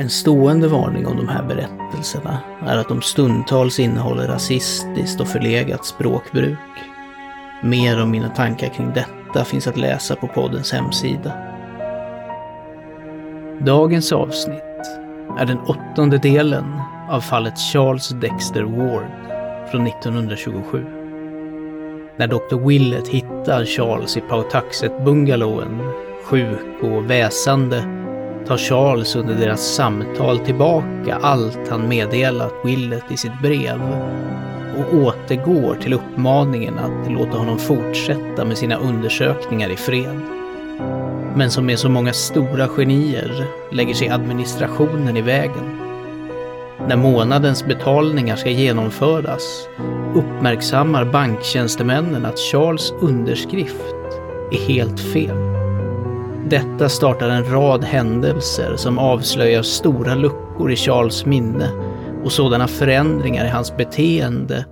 En stående varning om de här berättelserna är att de stundtals innehåller rasistiskt och förlegat språkbruk. Mer om mina tankar kring detta finns att läsa på poddens hemsida. Dagens avsnitt är den åttonde delen av fallet Charles Dexter Ward från 1927. När Dr. Willett hittar Charles i Pawtuxet-bungalowen, sjuk och väsande, tar Charles under deras samtal tillbaka allt han meddelat Willett i sitt brev och återgår till uppmaningen att låta honom fortsätta med sina undersökningar i fred. Men som med så många stora genier lägger sig administrationen i vägen. När månadens betalningar ska genomföras uppmärksammar banktjänstemännen att Charles underskrift är helt fel. Detta startar en rad händelser som avslöjar stora luckor i Charles minne och sådana förändringar i hans beteende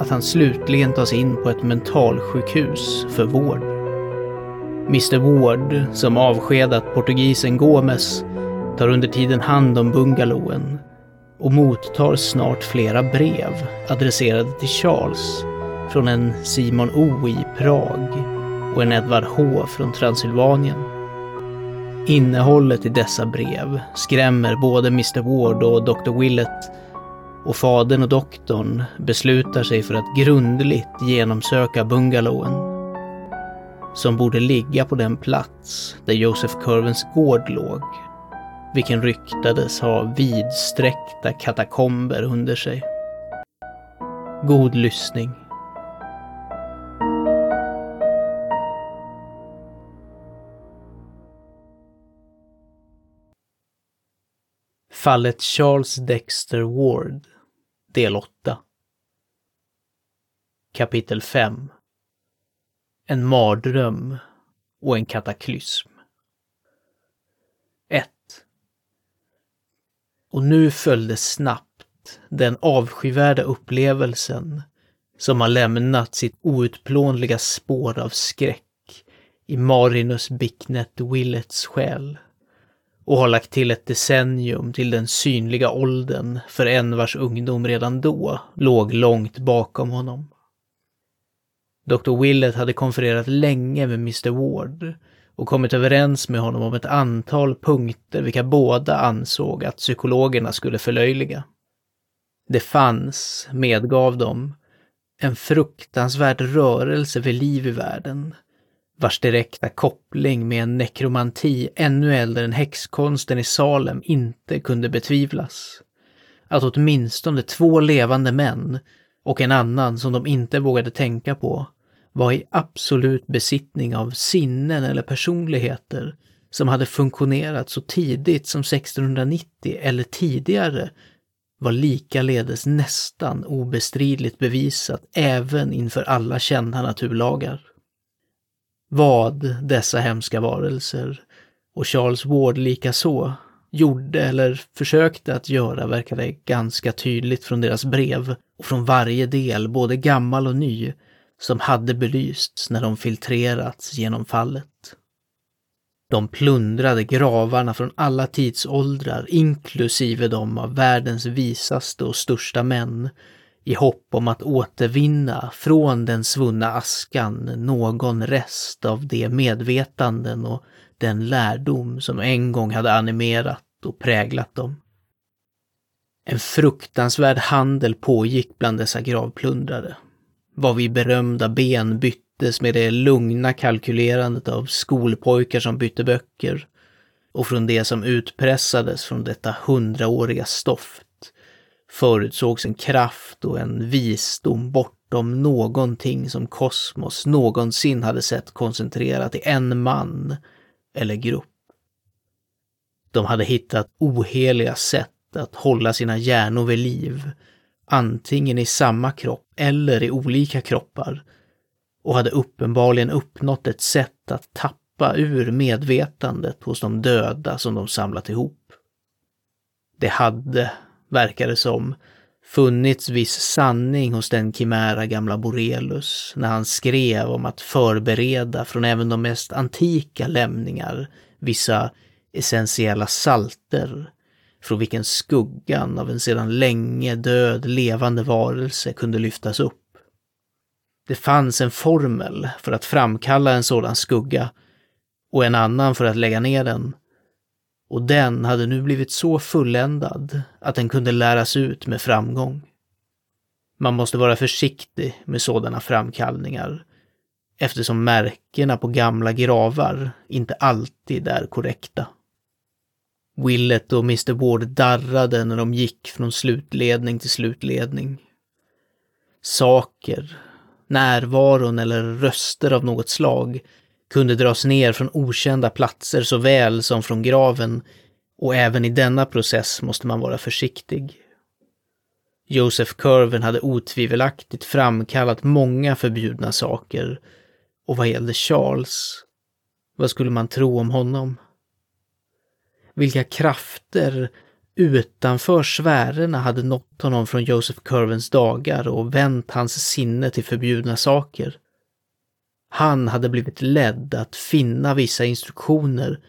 att han slutligen tas in på ett mentalsjukhus för vård. Mr Ward, som avskedat portugisen Gomes, tar under tiden hand om bungalowen och mottar snart flera brev adresserade till Charles från en Simon O i Prag och en Edvard H från Transylvanien. Innehållet i dessa brev skrämmer både Mr Ward och Dr Willett och fadern och doktorn beslutar sig för att grundligt genomsöka bungalowen som borde ligga på den plats där Joseph Curvens gård låg, vilken ryktades ha vidsträckta katakomber under sig. God lyssning. Fallet Charles Dexter Ward, del 8. Kapitel 5 en mardröm och en kataklysm. 1. Och nu följde snabbt den avskyvärda upplevelsen som har lämnat sitt outplånliga spår av skräck i Marinus Bicknett Willets själ och har lagt till ett decennium till den synliga åldern för en vars ungdom redan då låg långt bakom honom. Dr. Willett hade konfererat länge med Mr. Ward och kommit överens med honom om ett antal punkter vilka båda ansåg att psykologerna skulle förlöjliga. Det fanns, medgav de, en fruktansvärd rörelse vid liv i världen, vars direkta koppling med en nekromanti ännu äldre än häxkonsten i Salem inte kunde betvivlas. Att åtminstone två levande män och en annan som de inte vågade tänka på var i absolut besittning av sinnen eller personligheter som hade funktionerat så tidigt som 1690 eller tidigare var likaledes nästan obestridligt bevisat även inför alla kända naturlagar. Vad dessa hemska varelser, och Charles Ward likaså, gjorde eller försökte att göra verkade ganska tydligt från deras brev och från varje del, både gammal och ny, som hade belysts när de filtrerats genom fallet. De plundrade gravarna från alla tidsåldrar, inklusive de av världens visaste och största män, i hopp om att återvinna från den svunna askan någon rest av de medvetanden och den lärdom som en gång hade animerat och präglat dem. En fruktansvärd handel pågick bland dessa gravplundrare vi berömda ben byttes med det lugna kalkylerandet av skolpojkar som bytte böcker och från det som utpressades från detta hundraåriga stoft förutsågs en kraft och en visdom bortom någonting som kosmos någonsin hade sett koncentrerat i en man eller grupp. De hade hittat oheliga sätt att hålla sina hjärnor vid liv antingen i samma kropp eller i olika kroppar, och hade uppenbarligen uppnått ett sätt att tappa ur medvetandet hos de döda som de samlat ihop. Det hade, verkar det som, funnits viss sanning hos den kimära gamla Borelius när han skrev om att förbereda från även de mest antika lämningar vissa essentiella salter från vilken skuggan av en sedan länge död levande varelse kunde lyftas upp. Det fanns en formel för att framkalla en sådan skugga och en annan för att lägga ner den. Och den hade nu blivit så fulländad att den kunde läras ut med framgång. Man måste vara försiktig med sådana framkallningar eftersom märkena på gamla gravar inte alltid är korrekta. Willet och Mr Ward darrade när de gick från slutledning till slutledning. Saker, närvaron eller röster av något slag kunde dras ner från okända platser såväl som från graven och även i denna process måste man vara försiktig. Joseph Curven hade otvivelaktigt framkallat många förbjudna saker och vad gällde Charles, vad skulle man tro om honom? Vilka krafter utanför sfärerna hade nått honom från Joseph Curvens dagar och vänt hans sinne till förbjudna saker? Han hade blivit ledd att finna vissa instruktioner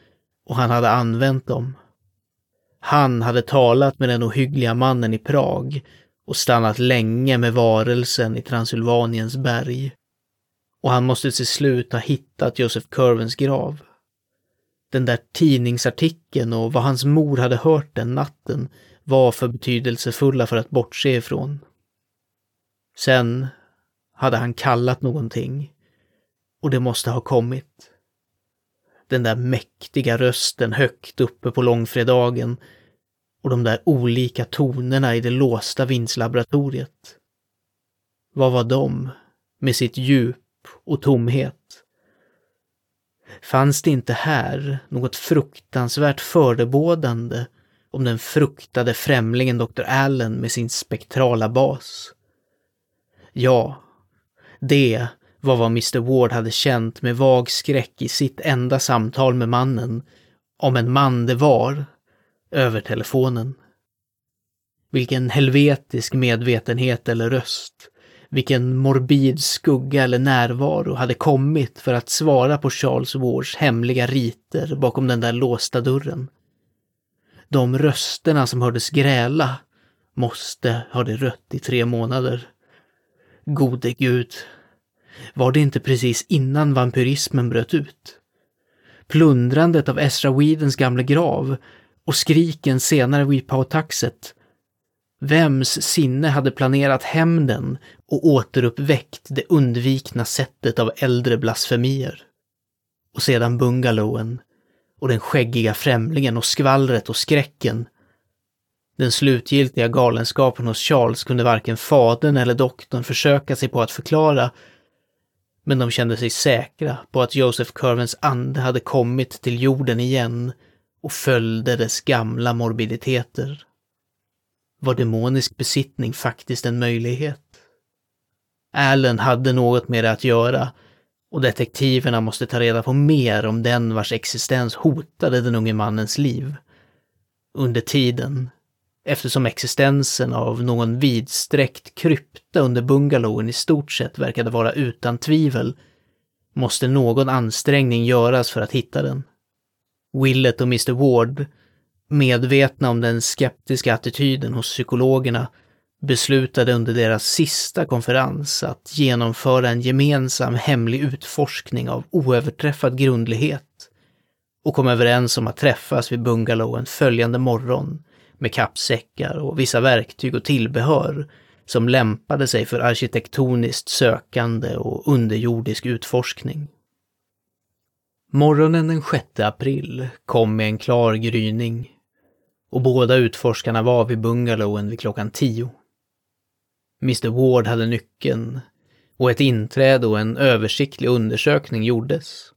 och han hade använt dem. Han hade talat med den ohyggliga mannen i Prag och stannat länge med varelsen i Transylvaniens berg. Och han måste till slut ha hittat Josef Curvens grav. Den där tidningsartikeln och vad hans mor hade hört den natten var för betydelsefulla för att bortse ifrån. Sen hade han kallat någonting och det måste ha kommit. Den där mäktiga rösten högt uppe på långfredagen och de där olika tonerna i det låsta vindslaboratoriet. Vad var de med sitt djup och tomhet? Fanns det inte här något fruktansvärt förebådande om den fruktade främlingen Dr. Allen med sin spektrala bas? Ja, det var vad Mr. Ward hade känt med vag skräck i sitt enda samtal med mannen, om en man det var, över telefonen. Vilken helvetisk medvetenhet eller röst, vilken morbid skugga eller närvaro hade kommit för att svara på Charles Wards hemliga riter bakom den där låsta dörren. De rösterna som hördes gräla måste ha det rött i tre månader. Gode gud, var det inte precis innan vampyrismen bröt ut? Plundrandet av Ezra Weedens gamla grav och skriken senare vid Pautaxet. Vems sinne hade planerat hämnden och återuppväckt det undvikna sättet av äldre blasfemier? Och sedan bungalowen och den skäggiga främlingen och skvallret och skräcken. Den slutgiltiga galenskapen hos Charles kunde varken fadern eller doktorn försöka sig på att förklara men de kände sig säkra på att Joseph Curvens ande hade kommit till jorden igen och följde dess gamla morbiditeter. Var demonisk besittning faktiskt en möjlighet? Allen hade något med det att göra och detektiverna måste ta reda på mer om den vars existens hotade den unge mannens liv. Under tiden eftersom existensen av någon vidsträckt krypta under bungalowen i stort sett verkade vara utan tvivel, måste någon ansträngning göras för att hitta den. Willet och Mr Ward, medvetna om den skeptiska attityden hos psykologerna, beslutade under deras sista konferens att genomföra en gemensam hemlig utforskning av oöverträffad grundlighet och kom överens om att träffas vid bungalowen följande morgon med kappsäckar och vissa verktyg och tillbehör som lämpade sig för arkitektoniskt sökande och underjordisk utforskning. Morgonen den 6 april kom med en klar gryning och båda utforskarna var vid bungalowen vid klockan tio. Mr Ward hade nyckeln och ett inträde och en översiktlig undersökning gjordes.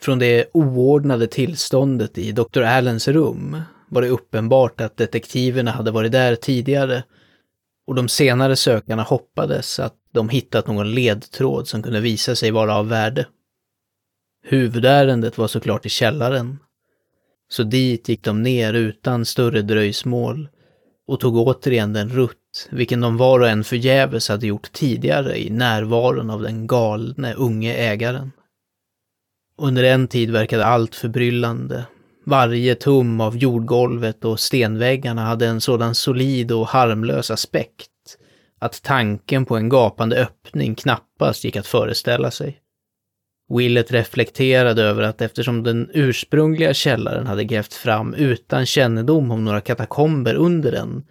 Från det oordnade tillståndet i Dr. Allens rum var det uppenbart att detektiverna hade varit där tidigare och de senare sökarna hoppades att de hittat någon ledtråd som kunde visa sig vara av värde. Huvudärendet var såklart i källaren, så dit gick de ner utan större dröjsmål och tog återigen den rutt, vilken de var och en förgäves hade gjort tidigare i närvaron av den galne unge ägaren. Under en tid verkade allt förbryllande. Varje tum av jordgolvet och stenväggarna hade en sådan solid och harmlös aspekt att tanken på en gapande öppning knappast gick att föreställa sig. Willet reflekterade över att eftersom den ursprungliga källaren hade grävt fram utan kännedom om några katakomber under den,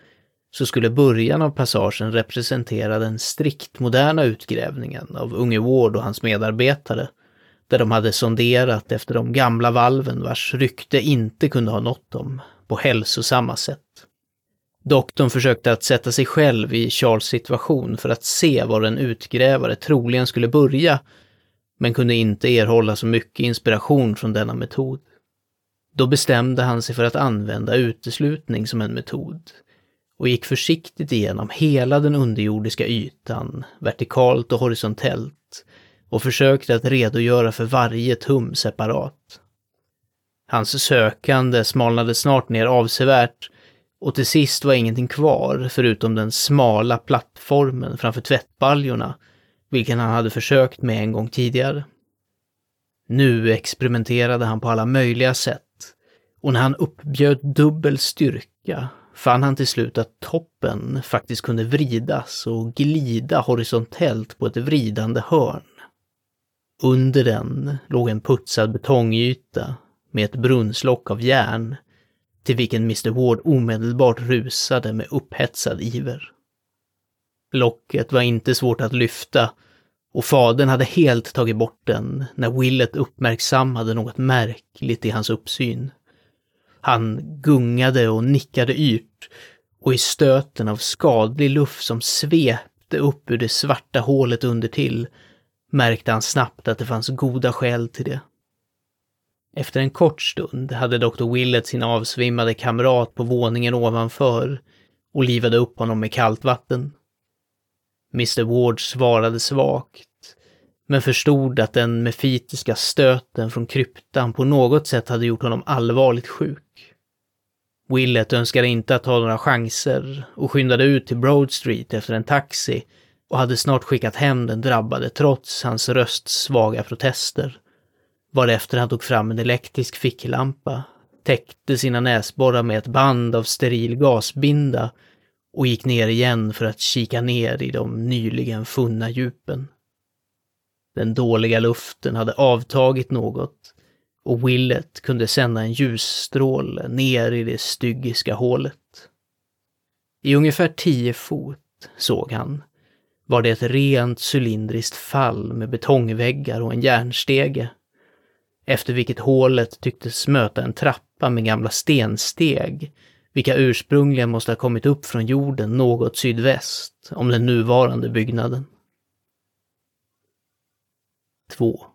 så skulle början av passagen representera den strikt moderna utgrävningen av unge Ward och hans medarbetare, där de hade sonderat efter de gamla valven vars rykte inte kunde ha nått dem på hälsosamma sätt. Doktorn försökte att sätta sig själv i Charles situation för att se var en utgrävare troligen skulle börja men kunde inte erhålla så mycket inspiration från denna metod. Då bestämde han sig för att använda uteslutning som en metod och gick försiktigt igenom hela den underjordiska ytan, vertikalt och horisontellt, och försökte att redogöra för varje tum separat. Hans sökande smalnade snart ner avsevärt och till sist var ingenting kvar förutom den smala plattformen framför tvättbaljorna vilken han hade försökt med en gång tidigare. Nu experimenterade han på alla möjliga sätt och när han uppbjöd dubbel styrka fann han till slut att toppen faktiskt kunde vridas och glida horisontellt på ett vridande hörn. Under den låg en putsad betongyta med ett brunnslock av järn till vilken Mr Ward omedelbart rusade med upphetsad iver. Locket var inte svårt att lyfta och fadern hade helt tagit bort den när Willet uppmärksammade något märkligt i hans uppsyn. Han gungade och nickade yrt och i stöten av skadlig luft som svepte upp ur det svarta hålet under till märkte han snabbt att det fanns goda skäl till det. Efter en kort stund hade Dr. Willett sin avsvimmade kamrat på våningen ovanför och livade upp honom med kallt vatten. Mr Ward svarade svagt, men förstod att den mefitiska stöten från kryptan på något sätt hade gjort honom allvarligt sjuk. Willett önskade inte att ta några chanser och skyndade ut till Broad Street efter en taxi och hade snart skickat hem den drabbade trots hans rösts svaga protester. Varefter han tog fram en elektrisk ficklampa, täckte sina näsborrar med ett band av steril gasbinda och gick ner igen för att kika ner i de nyligen funna djupen. Den dåliga luften hade avtagit något och Willet kunde sända en ljusstråle ner i det styggiska hålet. I ungefär tio fot, såg han, var det ett rent cylindriskt fall med betongväggar och en järnstege, efter vilket hålet tycktes möta en trappa med gamla stensteg vilka ursprungligen måste ha kommit upp från jorden något sydväst om den nuvarande byggnaden. 2.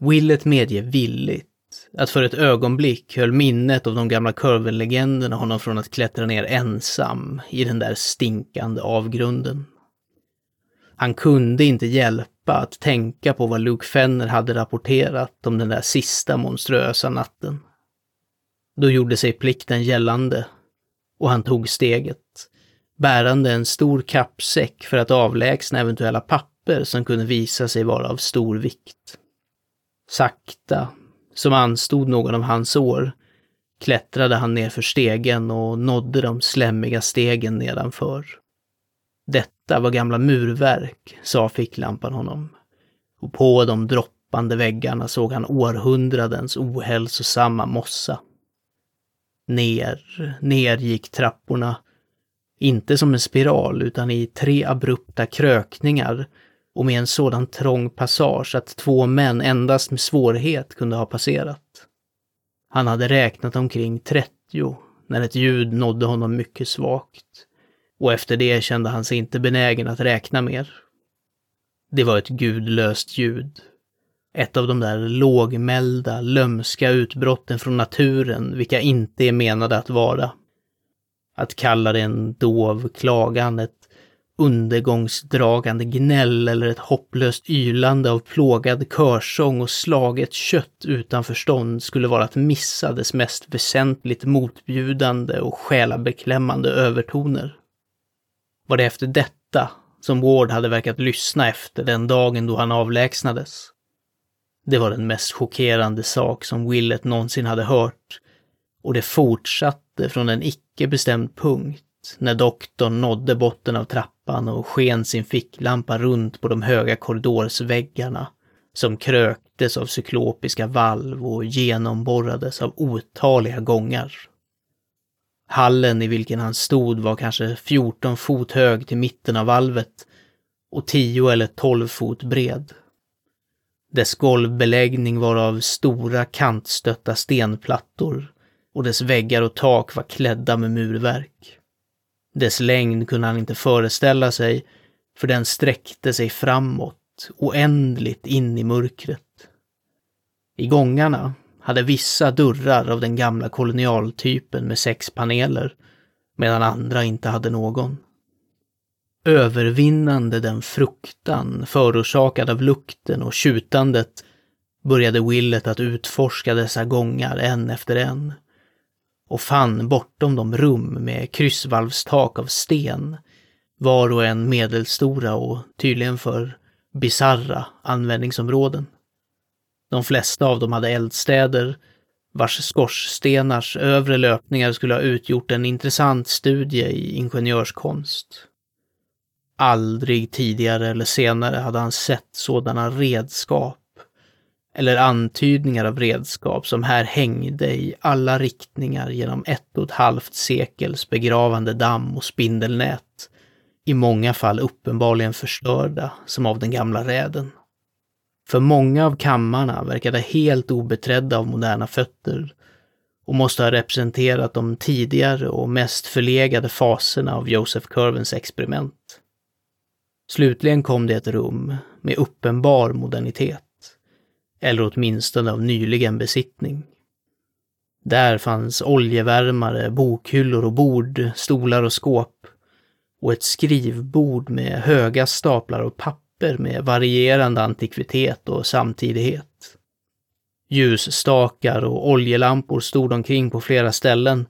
Willet medger villigt att för ett ögonblick höll minnet av de gamla kurvenlegenderna honom från att klättra ner ensam i den där stinkande avgrunden. Han kunde inte hjälpa att tänka på vad Luke Fenner hade rapporterat om den där sista monstruösa natten. Då gjorde sig plikten gällande och han tog steget, bärande en stor kappsäck för att avlägsna eventuella papper som kunde visa sig vara av stor vikt. Sakta, som anstod någon av hans år, klättrade han nerför stegen och nådde de slämmiga stegen nedanför. Detta var gamla murverk, sa ficklampan honom. Och på de droppande väggarna såg han århundradens ohälsosamma mossa. Ner, ner gick trapporna. Inte som en spiral, utan i tre abrupta krökningar och med en sådan trång passage att två män endast med svårighet kunde ha passerat. Han hade räknat omkring 30 när ett ljud nådde honom mycket svagt. Och efter det kände han sig inte benägen att räkna mer. Det var ett gudlöst ljud, ett av de där lågmälda, lömska utbrotten från naturen, vilka inte är menade att vara. Att kalla det en dov klagan, ett undergångsdragande gnäll eller ett hopplöst ylande av plågad körsång och slaget kött utan förstånd skulle vara att missa dess mest väsentligt motbjudande och själabeklämmande övertoner. Var det efter detta som Ward hade verkat lyssna efter den dagen då han avlägsnades? Det var den mest chockerande sak som Willet någonsin hade hört och det fortsatte från en icke bestämd punkt när doktorn nådde botten av trappan och sken sin ficklampa runt på de höga korridorsväggarna som kröktes av cyklopiska valv och genomborrades av otaliga gångar. Hallen i vilken han stod var kanske 14 fot hög till mitten av valvet och 10 eller 12 fot bred. Dess golvbeläggning var av stora kantstötta stenplattor och dess väggar och tak var klädda med murverk. Dess längd kunde han inte föreställa sig, för den sträckte sig framåt, oändligt in i mörkret. I gångarna hade vissa dörrar av den gamla kolonialtypen med sex paneler, medan andra inte hade någon. Övervinnande den fruktan förorsakad av lukten och tjutandet började Willet att utforska dessa gångar en efter en och fann bortom de rum med kryssvalvstak av sten, var och en medelstora och tydligen för bizarra användningsområden. De flesta av dem hade eldstäder, vars skorstenars övre löpningar skulle ha utgjort en intressant studie i ingenjörskonst. Aldrig tidigare eller senare hade han sett sådana redskap eller antydningar av redskap som här hängde i alla riktningar genom ett och ett halvt sekels begravande damm och spindelnät, i många fall uppenbarligen förstörda som av den gamla räden. För många av kammarna verkade helt obeträdda av moderna fötter och måste ha representerat de tidigare och mest förlegade faserna av Joseph Curvens experiment. Slutligen kom det ett rum med uppenbar modernitet eller åtminstone av nyligen besittning. Där fanns oljevärmare, bokhyllor och bord, stolar och skåp och ett skrivbord med höga staplar av papper med varierande antikvitet och samtidighet. Ljusstakar och oljelampor stod omkring på flera ställen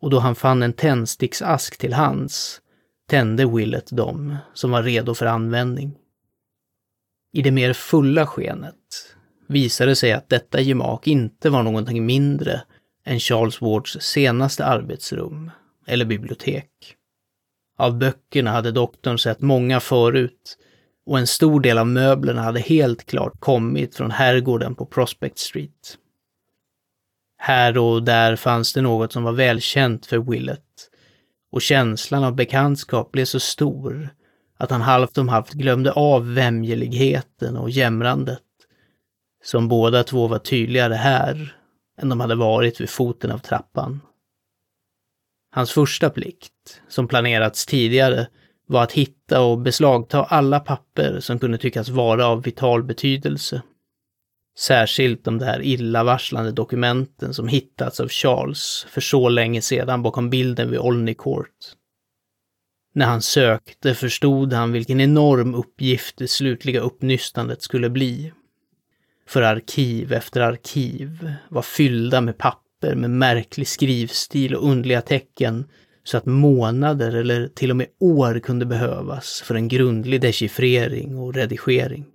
och då han fann en tändsticksask till hands tände Willet dem som var redo för användning. I det mer fulla skenet visade sig att detta gemak inte var någonting mindre än Charles Wards senaste arbetsrum eller bibliotek. Av böckerna hade doktorn sett många förut och en stor del av möblerna hade helt klart kommit från herrgården på Prospect Street. Här och där fanns det något som var välkänt för Willett och känslan av bekantskap blev så stor att han halvt om halvt glömde av vämjeligheten och jämrandet som båda två var tydligare här än de hade varit vid foten av trappan. Hans första plikt, som planerats tidigare, var att hitta och beslagta alla papper som kunde tyckas vara av vital betydelse. Särskilt de där illavarslande dokumenten som hittats av Charles för så länge sedan bakom bilden vid Olney Court. När han sökte förstod han vilken enorm uppgift det slutliga uppnystandet skulle bli för arkiv efter arkiv var fyllda med papper med märklig skrivstil och undliga tecken så att månader eller till och med år kunde behövas för en grundlig dechiffrering och redigering.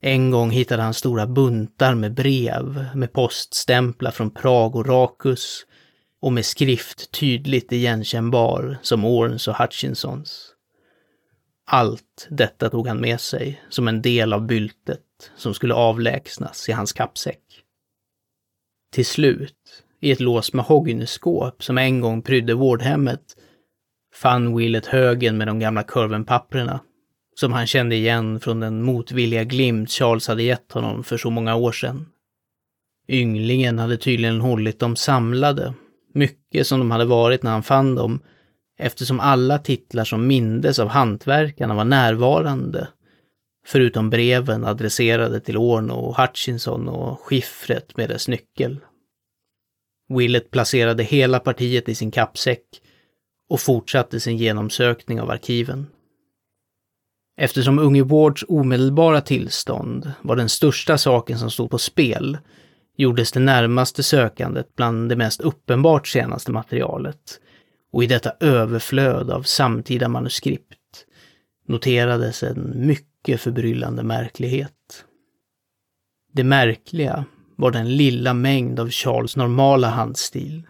En gång hittade han stora buntar med brev med poststämplar från Prag och Rakus och med skrift tydligt igenkännbar som Orns och Hutchinsons. Allt detta tog han med sig som en del av byltet som skulle avlägsnas i hans kappsäck. Till slut, i ett lås mahognyskåp som en gång prydde vårdhemmet, fann Willet högen med de gamla kurvenpapperna, som han kände igen från den motvilliga glimt Charles hade gett honom för så många år sedan. Ynglingen hade tydligen hållit dem samlade, mycket som de hade varit när han fann dem, eftersom alla titlar som mindes av hantverkarna var närvarande förutom breven adresserade till Orno och Hutchinson och skiffret med dess nyckel. Willett placerade hela partiet i sin kappsäck och fortsatte sin genomsökning av arkiven. Eftersom unge Wards omedelbara tillstånd var den största saken som stod på spel gjordes det närmaste sökandet bland det mest uppenbart senaste materialet och i detta överflöd av samtida manuskript noterades en mycket förbryllande märklighet. Det märkliga var den lilla mängd av Charles normala handstil,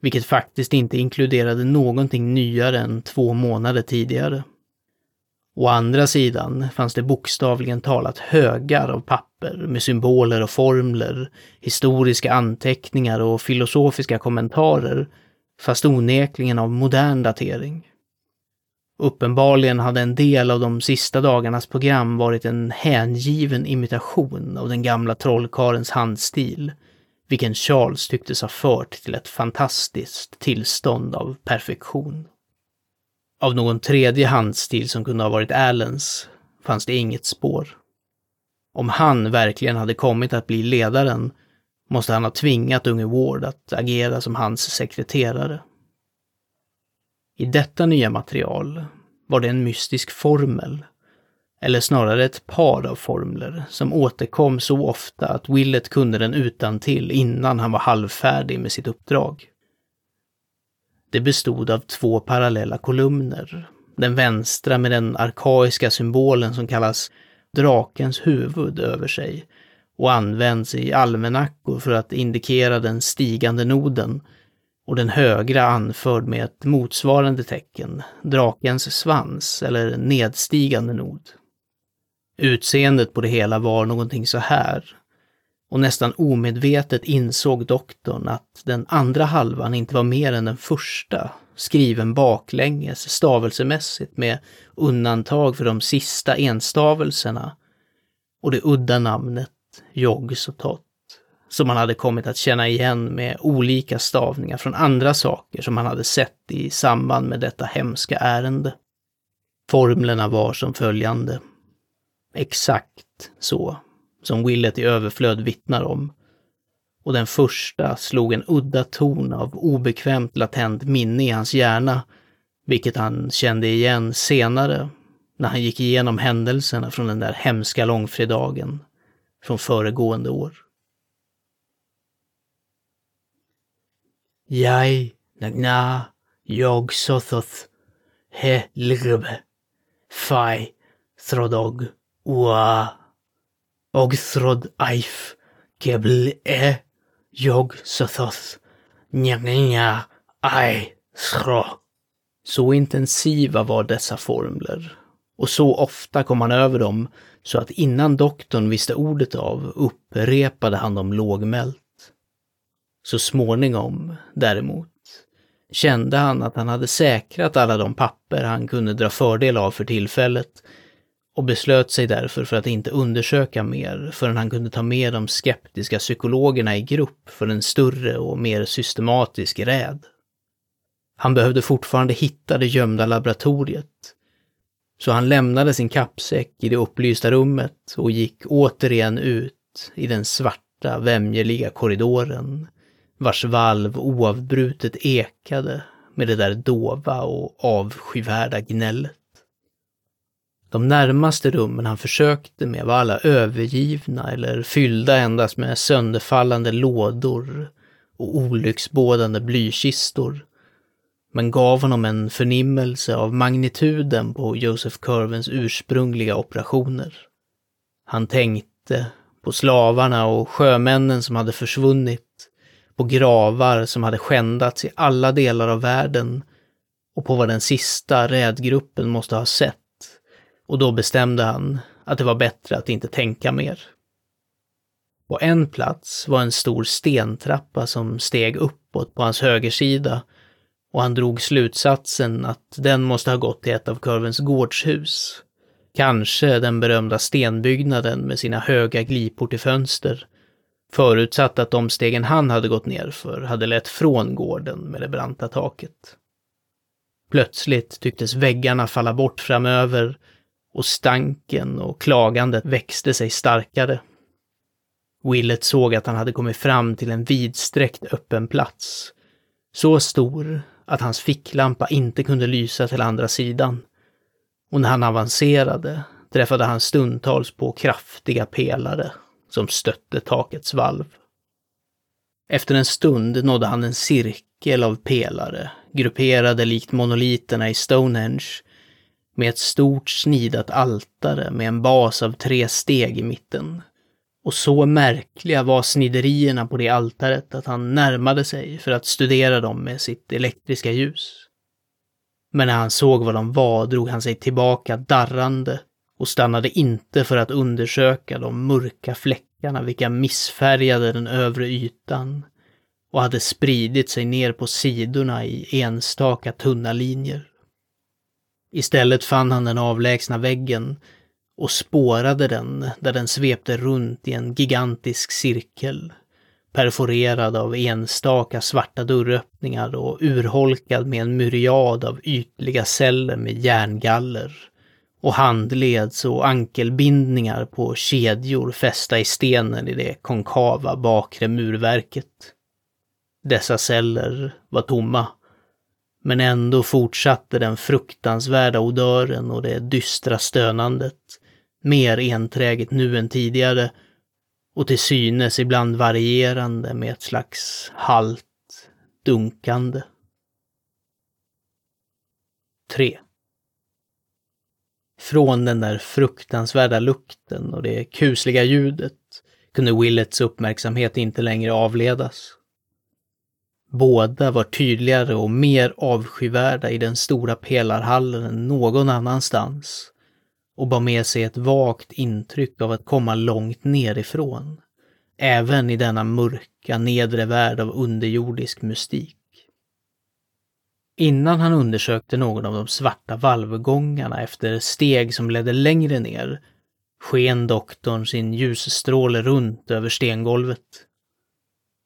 vilket faktiskt inte inkluderade någonting nyare än två månader tidigare. Å andra sidan fanns det bokstavligen talat högar av papper med symboler och formler, historiska anteckningar och filosofiska kommentarer, fast onekligen av modern datering. Uppenbarligen hade en del av de sista dagarnas program varit en hängiven imitation av den gamla trollkarens handstil, vilken Charles tycktes ha fört till ett fantastiskt tillstånd av perfektion. Av någon tredje handstil som kunde ha varit Allens fanns det inget spår. Om han verkligen hade kommit att bli ledaren måste han ha tvingat unge Ward att agera som hans sekreterare. I detta nya material var det en mystisk formel, eller snarare ett par av formler, som återkom så ofta att Willett kunde den utan till innan han var halvfärdig med sitt uppdrag. Det bestod av två parallella kolumner. Den vänstra med den arkaiska symbolen som kallas drakens huvud över sig och används i almanackor för att indikera den stigande noden och den högra anförd med ett motsvarande tecken, drakens svans eller nedstigande nod. Utseendet på det hela var någonting så här. Och nästan omedvetet insåg doktorn att den andra halvan inte var mer än den första, skriven baklänges stavelsemässigt med undantag för de sista enstavelserna och det udda namnet Jogsotot som man hade kommit att känna igen med olika stavningar från andra saker som man hade sett i samband med detta hemska ärende. Formlerna var som följande. Exakt så som Willet i överflöd vittnar om. Och den första slog en udda ton av obekvämt latent minne i hans hjärna, vilket han kände igen senare när han gick igenom händelserna från den där hemska långfredagen från föregående år. Jag nagna jag sothoth he lgrbe, fai throdog ua og throd aif kebl e jag sothoth njanga ai sro. Så intensiva var dessa formler och så ofta kom han över dem så att innan doktorn visste ordet av upprepade han dem lågmält. Så småningom, däremot, kände han att han hade säkrat alla de papper han kunde dra fördel av för tillfället och beslöt sig därför för att inte undersöka mer förrän han kunde ta med de skeptiska psykologerna i grupp för en större och mer systematisk räd. Han behövde fortfarande hitta det gömda laboratoriet, så han lämnade sin kappsäck i det upplysta rummet och gick återigen ut i den svarta, vämjeliga korridoren vars valv oavbrutet ekade med det där dova och avskyvärda gnället. De närmaste rummen han försökte med var alla övergivna eller fyllda endast med sönderfallande lådor och olycksbådande blykistor, men gav honom en förnimmelse av magnituden på Joseph Curvens ursprungliga operationer. Han tänkte på slavarna och sjömännen som hade försvunnit på gravar som hade skändats i alla delar av världen och på vad den sista rädgruppen måste ha sett. Och då bestämde han att det var bättre att inte tänka mer. På en plats var en stor stentrappa som steg uppåt på hans högersida och han drog slutsatsen att den måste ha gått till ett av kurvens gårdshus. Kanske den berömda stenbyggnaden med sina höga glipor till fönster Förutsatt att de stegen han hade gått ner för hade lett från gården med det branta taket. Plötsligt tycktes väggarna falla bort framöver och stanken och klagandet växte sig starkare. Willet såg att han hade kommit fram till en vidsträckt öppen plats. Så stor att hans ficklampa inte kunde lysa till andra sidan. Och när han avancerade träffade han stundtals på kraftiga pelare som stötte takets valv. Efter en stund nådde han en cirkel av pelare, grupperade likt monoliterna i Stonehenge, med ett stort snidat altare med en bas av tre steg i mitten. Och så märkliga var sniderierna på det altaret att han närmade sig för att studera dem med sitt elektriska ljus. Men när han såg vad de var drog han sig tillbaka darrande och stannade inte för att undersöka de mörka fläckarna vilka missfärgade den övre ytan och hade spridit sig ner på sidorna i enstaka tunna linjer. Istället fann han den avlägsna väggen och spårade den där den svepte runt i en gigantisk cirkel, perforerad av enstaka svarta dörröppningar och urholkad med en myriad av ytliga celler med järngaller och handleds och ankelbindningar på kedjor fästa i stenen i det konkava bakre murverket. Dessa celler var tomma men ändå fortsatte den fruktansvärda odören och det dystra stönandet, mer enträget nu än tidigare och till synes ibland varierande med ett slags halt dunkande. 3. Från den där fruktansvärda lukten och det kusliga ljudet kunde Willets uppmärksamhet inte längre avledas. Båda var tydligare och mer avskyvärda i den stora pelarhallen än någon annanstans och bar med sig ett vagt intryck av att komma långt nerifrån, även i denna mörka nedre värld av underjordisk mystik. Innan han undersökte någon av de svarta valvgångarna efter steg som ledde längre ner, sken doktorn sin ljusstråle runt över stengolvet.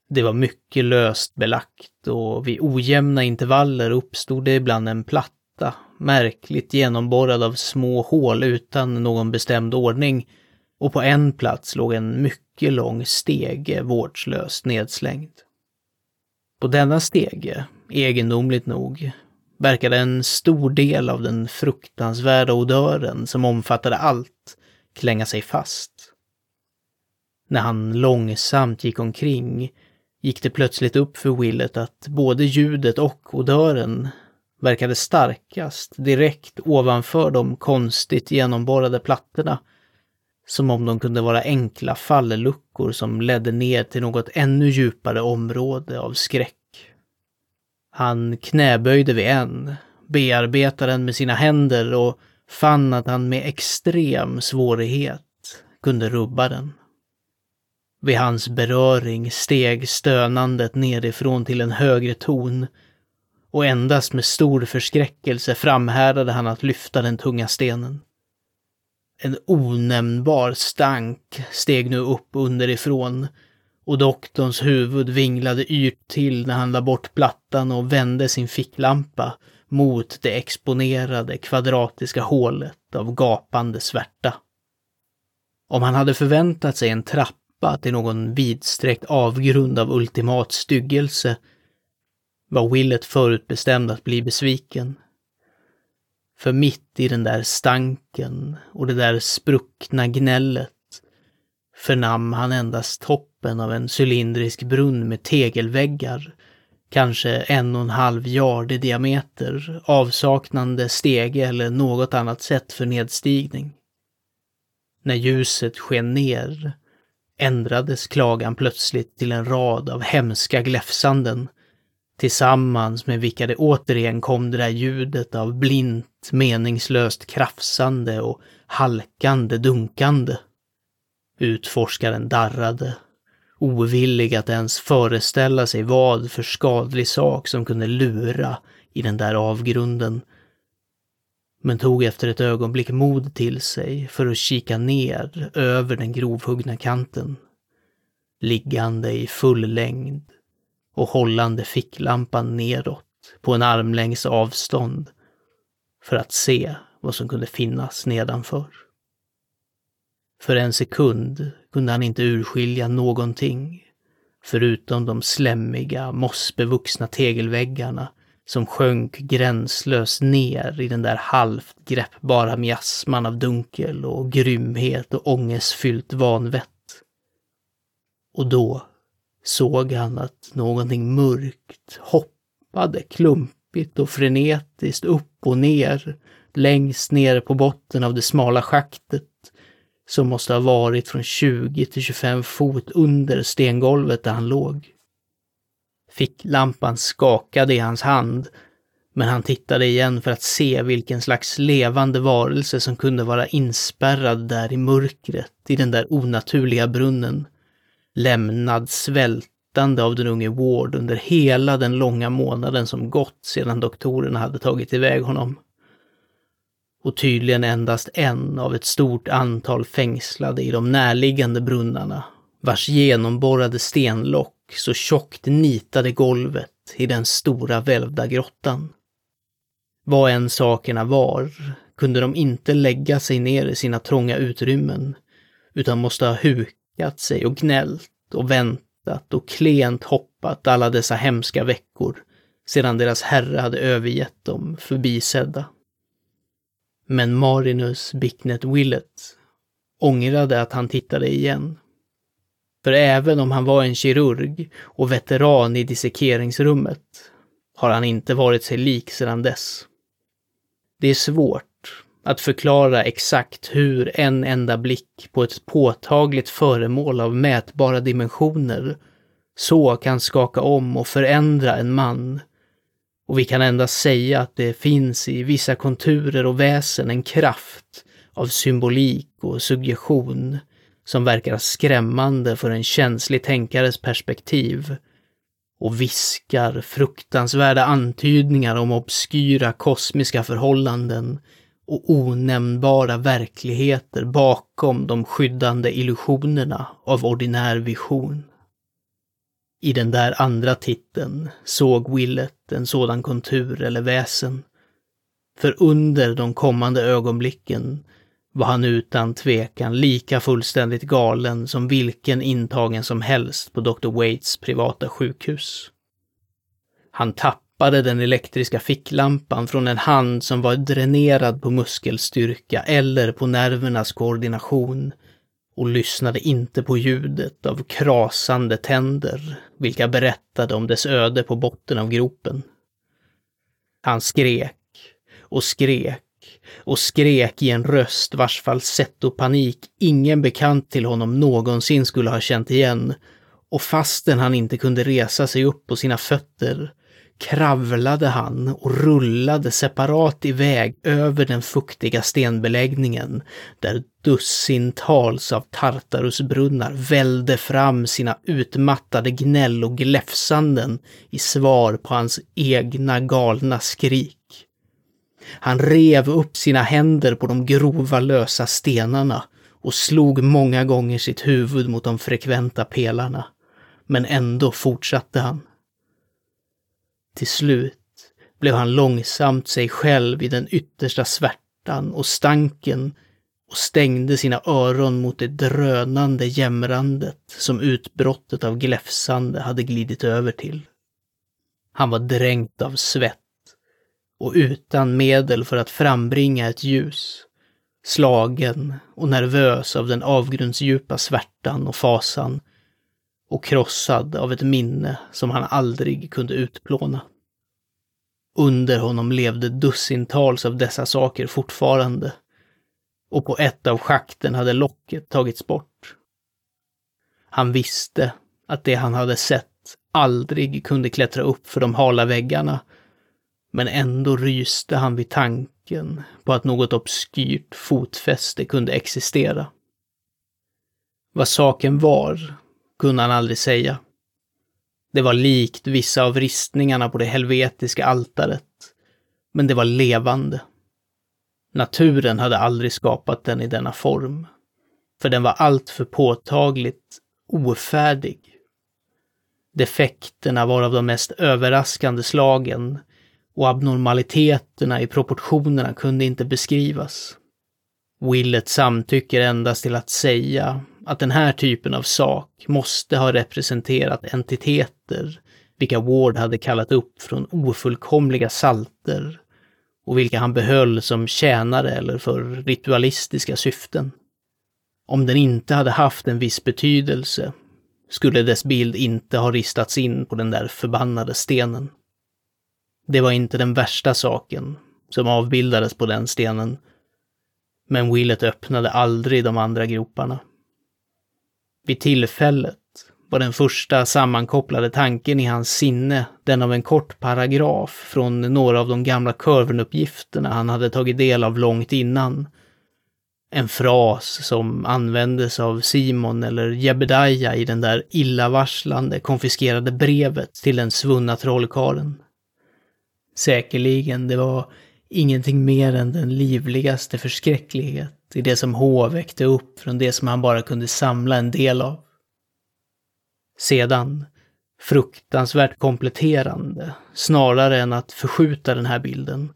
Det var mycket löst belagt och vid ojämna intervaller uppstod det ibland en platta, märkligt genomborrad av små hål utan någon bestämd ordning, och på en plats låg en mycket lång stege vårdslöst nedslängd. På denna stege, egendomligt nog, verkade en stor del av den fruktansvärda odören som omfattade allt klänga sig fast. När han långsamt gick omkring gick det plötsligt upp för Willet att både ljudet och odören verkade starkast direkt ovanför de konstigt genomborrade plattorna. Som om de kunde vara enkla falluckor som ledde ner till något ännu djupare område av skräck. Han knäböjde vid en, bearbetade den med sina händer och fann att han med extrem svårighet kunde rubba den. Vid hans beröring steg stönandet nerifrån till en högre ton och endast med stor förskräckelse framhärdade han att lyfta den tunga stenen. En onämnbar stank steg nu upp underifrån och doktorns huvud vinglade yrt till när han la bort plattan och vände sin ficklampa mot det exponerade kvadratiska hålet av gapande svärta. Om han hade förväntat sig en trappa till någon vidsträckt avgrund av ultimat styggelse var Willet förutbestämd att bli besviken. För mitt i den där stanken och det där spruckna gnället förnam han endast toppen av en cylindrisk brunn med tegelväggar, kanske en och en halv yard i diameter, avsaknande stege eller något annat sätt för nedstigning. När ljuset sken ner ändrades klagan plötsligt till en rad av hemska gläfsanden, tillsammans med vilka det återigen kom det där ljudet av blint, meningslöst krafsande och halkande dunkande. Utforskaren darrade, ovillig att ens föreställa sig vad för skadlig sak som kunde lura i den där avgrunden men tog efter ett ögonblick mod till sig för att kika ner över den grovhuggna kanten. Liggande i full längd och hållande ficklampan neråt på en armlängds avstånd för att se vad som kunde finnas nedanför. För en sekund kunde han inte urskilja någonting, förutom de slämmiga, mossbevuxna tegelväggarna som sjönk gränslöst ner i den där halvt greppbara miasman av dunkel och grymhet och ångestfyllt vanvett. Och då såg han att någonting mörkt hoppade klumpigt och frenetiskt upp och ner, längst ner på botten av det smala schaktet, som måste ha varit från 20 till 25 fot under stengolvet där han låg. Ficklampan skakade i hans hand, men han tittade igen för att se vilken slags levande varelse som kunde vara inspärrad där i mörkret, i den där onaturliga brunnen. Lämnad svältande av den unge Ward under hela den långa månaden som gått sedan doktorerna hade tagit iväg honom. Och tydligen endast en av ett stort antal fängslade i de närliggande brunnarna, vars genomborrade stenlock så tjockt nitade golvet i den stora välvda grottan. Vad än sakerna var kunde de inte lägga sig ner i sina trånga utrymmen, utan måste ha hukat sig och gnällt och väntat och klent hoppat alla dessa hemska veckor sedan deras herre hade övergett dem förbisedda. Men Marinus Bicknet Willett ångrade att han tittade igen. För även om han var en kirurg och veteran i dissekeringsrummet har han inte varit sig lik sedan dess. Det är svårt att förklara exakt hur en enda blick på ett påtagligt föremål av mätbara dimensioner så kan skaka om och förändra en man. Och vi kan endast säga att det finns i vissa konturer och väsen en kraft av symbolik och suggestion som verkar skrämmande för en känslig tänkares perspektiv och viskar fruktansvärda antydningar om obskyra kosmiska förhållanden och onämnbara verkligheter bakom de skyddande illusionerna av ordinär vision. I den där andra titeln såg Willet en sådan kontur eller väsen. För under de kommande ögonblicken var han utan tvekan lika fullständigt galen som vilken intagen som helst på Dr. Waits privata sjukhus. Han tappade den elektriska ficklampan från en hand som var dränerad på muskelstyrka eller på nervernas koordination och lyssnade inte på ljudet av krasande tänder, vilka berättade om dess öde på botten av gropen. Han skrek och skrek och skrek i en röst vars falsetto-panik ingen bekant till honom någonsin skulle ha känt igen. Och fastän han inte kunde resa sig upp på sina fötter kravlade han och rullade separat iväg över den fuktiga stenbeläggningen där dussintals av Tartarusbrunnar välde fram sina utmattade gnäll och gläfsanden i svar på hans egna galna skrik. Han rev upp sina händer på de grova lösa stenarna och slog många gånger sitt huvud mot de frekventa pelarna. Men ändå fortsatte han. Till slut blev han långsamt sig själv i den yttersta svärtan och stanken och stängde sina öron mot det drönande jämrandet som utbrottet av gläfsande hade glidit över till. Han var dränkt av svett och utan medel för att frambringa ett ljus. Slagen och nervös av den avgrundsdjupa svärtan och fasan och krossad av ett minne som han aldrig kunde utplåna. Under honom levde dussintals av dessa saker fortfarande och på ett av schakten hade locket tagits bort. Han visste att det han hade sett aldrig kunde klättra upp för de hala väggarna men ändå ryste han vid tanken på att något obskyrt fotfäste kunde existera. Vad saken var kunde han aldrig säga. Det var likt vissa av ristningarna på det helvetiska altaret, men det var levande. Naturen hade aldrig skapat den i denna form, för den var alltför påtagligt ofärdig. Defekterna var av de mest överraskande slagen och abnormaliteterna i proportionerna kunde inte beskrivas. Willet samtycker endast till att säga att den här typen av sak måste ha representerat entiteter vilka Ward hade kallat upp från ofullkomliga salter och vilka han behöll som tjänare eller för ritualistiska syften. Om den inte hade haft en viss betydelse skulle dess bild inte ha ristats in på den där förbannade stenen. Det var inte den värsta saken som avbildades på den stenen, men Willet öppnade aldrig de andra groparna. Vid tillfället var den första sammankopplade tanken i hans sinne den av en kort paragraf från några av de gamla kurvenuppgifterna han hade tagit del av långt innan. En fras som användes av Simon eller Jebedaja i den där illavarslande konfiskerade brevet till den svunna trollkarlen. Säkerligen, det var ingenting mer än den livligaste förskräcklighet till det som H väckte upp från det som han bara kunde samla en del av. Sedan, fruktansvärt kompletterande, snarare än att förskjuta den här bilden,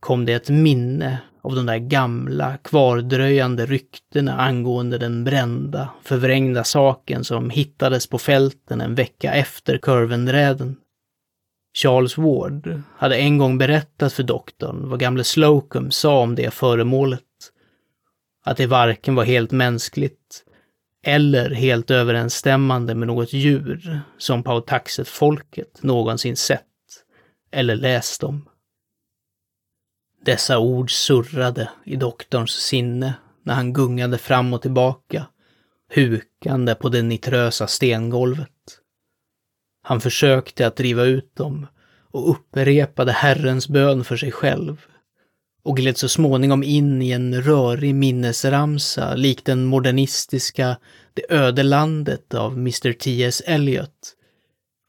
kom det ett minne av de där gamla, kvardröjande ryktena angående den brända, förvrängda saken som hittades på fälten en vecka efter kurvenräden. Charles Ward hade en gång berättat för doktorn vad gamle Slocum sa om det föremålet. Att det varken var helt mänskligt eller helt överensstämmande med något djur som Pautaxet-folket någonsin sett eller läst om. Dessa ord surrade i doktorns sinne när han gungade fram och tillbaka, hukande på det nitrösa stengolvet. Han försökte att driva ut dem och upprepade Herrens bön för sig själv och gled så småningom in i en rörig minnesramsa likt den modernistiska Det öde landet av Mr. T.S. Eliot.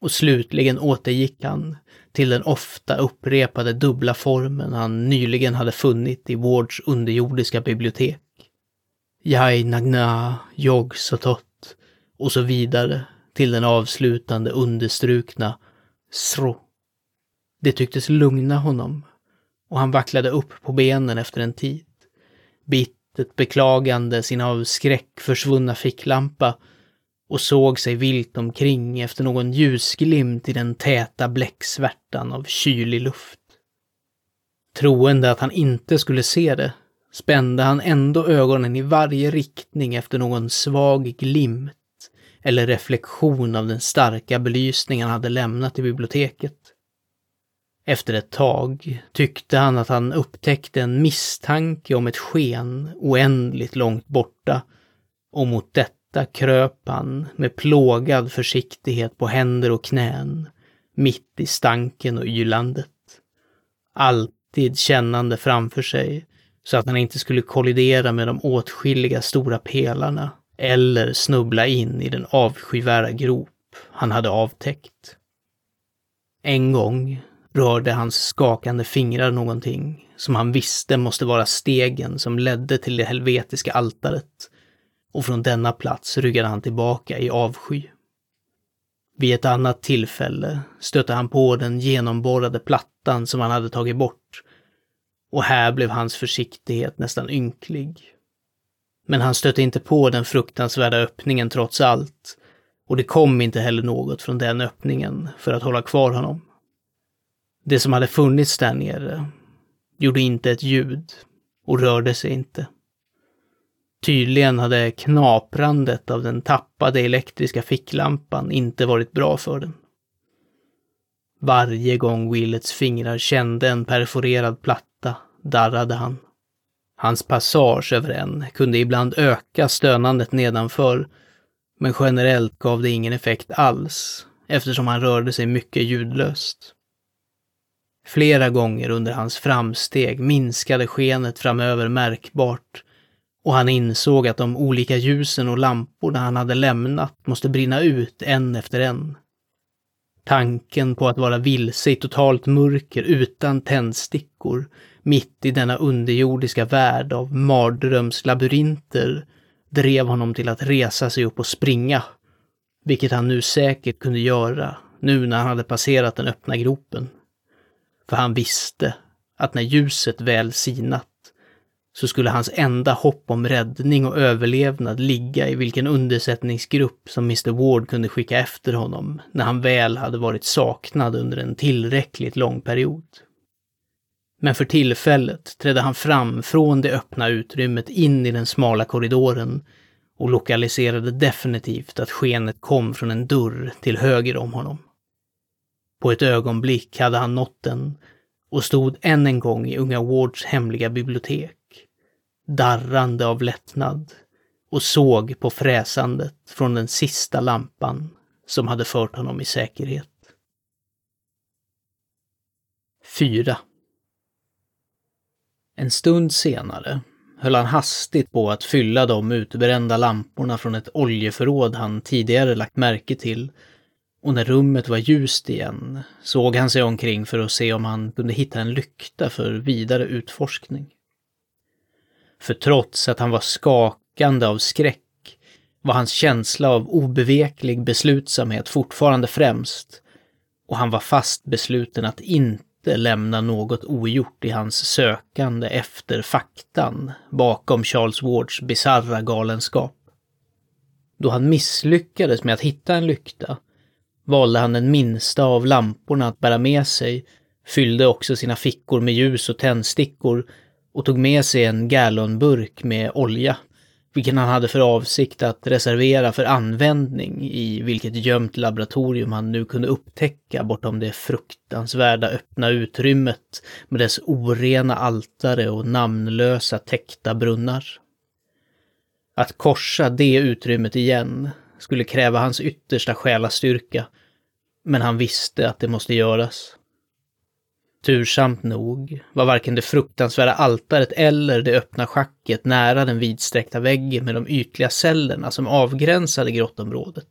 Och slutligen återgick han till den ofta upprepade dubbla formen han nyligen hade funnit i Wards underjordiska bibliotek. Jai Nagna, Jog Sotot och så vidare till den avslutande understrukna Sro. Det tycktes lugna honom och han vacklade upp på benen efter en tid. Bittert beklagande sin av skräck försvunna ficklampa och såg sig vilt omkring efter någon ljusglimt i den täta bläcksvärtan av kylig luft. Troende att han inte skulle se det spände han ändå ögonen i varje riktning efter någon svag glimt eller reflektion av den starka belysning han hade lämnat i biblioteket. Efter ett tag tyckte han att han upptäckte en misstanke om ett sken oändligt långt borta och mot detta kröp han med plågad försiktighet på händer och knän, mitt i stanken och ylandet. Alltid kännande framför sig så att han inte skulle kollidera med de åtskilliga stora pelarna eller snubbla in i den avskyvärda grop han hade avtäckt. En gång rörde hans skakande fingrar någonting som han visste måste vara stegen som ledde till det helvetiska altaret. Och från denna plats ryggade han tillbaka i avsky. Vid ett annat tillfälle stötte han på den genomborrade plattan som han hade tagit bort. Och här blev hans försiktighet nästan ynklig. Men han stötte inte på den fruktansvärda öppningen trots allt. Och det kom inte heller något från den öppningen för att hålla kvar honom. Det som hade funnits där nere gjorde inte ett ljud och rörde sig inte. Tydligen hade knaprandet av den tappade elektriska ficklampan inte varit bra för den. Varje gång Willets fingrar kände en perforerad platta darrade han. Hans passage över en kunde ibland öka stönandet nedanför, men generellt gav det ingen effekt alls, eftersom han rörde sig mycket ljudlöst. Flera gånger under hans framsteg minskade skenet framöver märkbart och han insåg att de olika ljusen och lamporna han hade lämnat måste brinna ut en efter en. Tanken på att vara vilse i totalt mörker utan tändstickor mitt i denna underjordiska värld av mardrömslabyrinter drev honom till att resa sig upp och springa, vilket han nu säkert kunde göra nu när han hade passerat den öppna gropen. För han visste att när ljuset väl sinat så skulle hans enda hopp om räddning och överlevnad ligga i vilken undersättningsgrupp som Mr Ward kunde skicka efter honom när han väl hade varit saknad under en tillräckligt lång period. Men för tillfället trädde han fram från det öppna utrymmet in i den smala korridoren och lokaliserade definitivt att skenet kom från en dörr till höger om honom. På ett ögonblick hade han nått den och stod än en gång i unga Wards hemliga bibliotek, darrande av lättnad och såg på fräsandet från den sista lampan som hade fört honom i säkerhet. 4. En stund senare höll han hastigt på att fylla de utbrända lamporna från ett oljeförråd han tidigare lagt märke till och när rummet var ljust igen såg han sig omkring för att se om han kunde hitta en lykta för vidare utforskning. För trots att han var skakande av skräck var hans känsla av obeveklig beslutsamhet fortfarande främst och han var fast besluten att inte lämna något ogjort i hans sökande efter faktan bakom Charles Wards bisarra galenskap. Då han misslyckades med att hitta en lykta valde han den minsta av lamporna att bära med sig, fyllde också sina fickor med ljus och tändstickor och tog med sig en gallonburk med olja, vilken han hade för avsikt att reservera för användning i vilket gömt laboratorium han nu kunde upptäcka bortom det fruktansvärda öppna utrymmet med dess orena altare och namnlösa täckta brunnar. Att korsa det utrymmet igen skulle kräva hans yttersta själastyrka, men han visste att det måste göras. Tursamt nog var varken det fruktansvärda altaret eller det öppna schacket nära den vidsträckta väggen med de ytliga cellerna som avgränsade grottområdet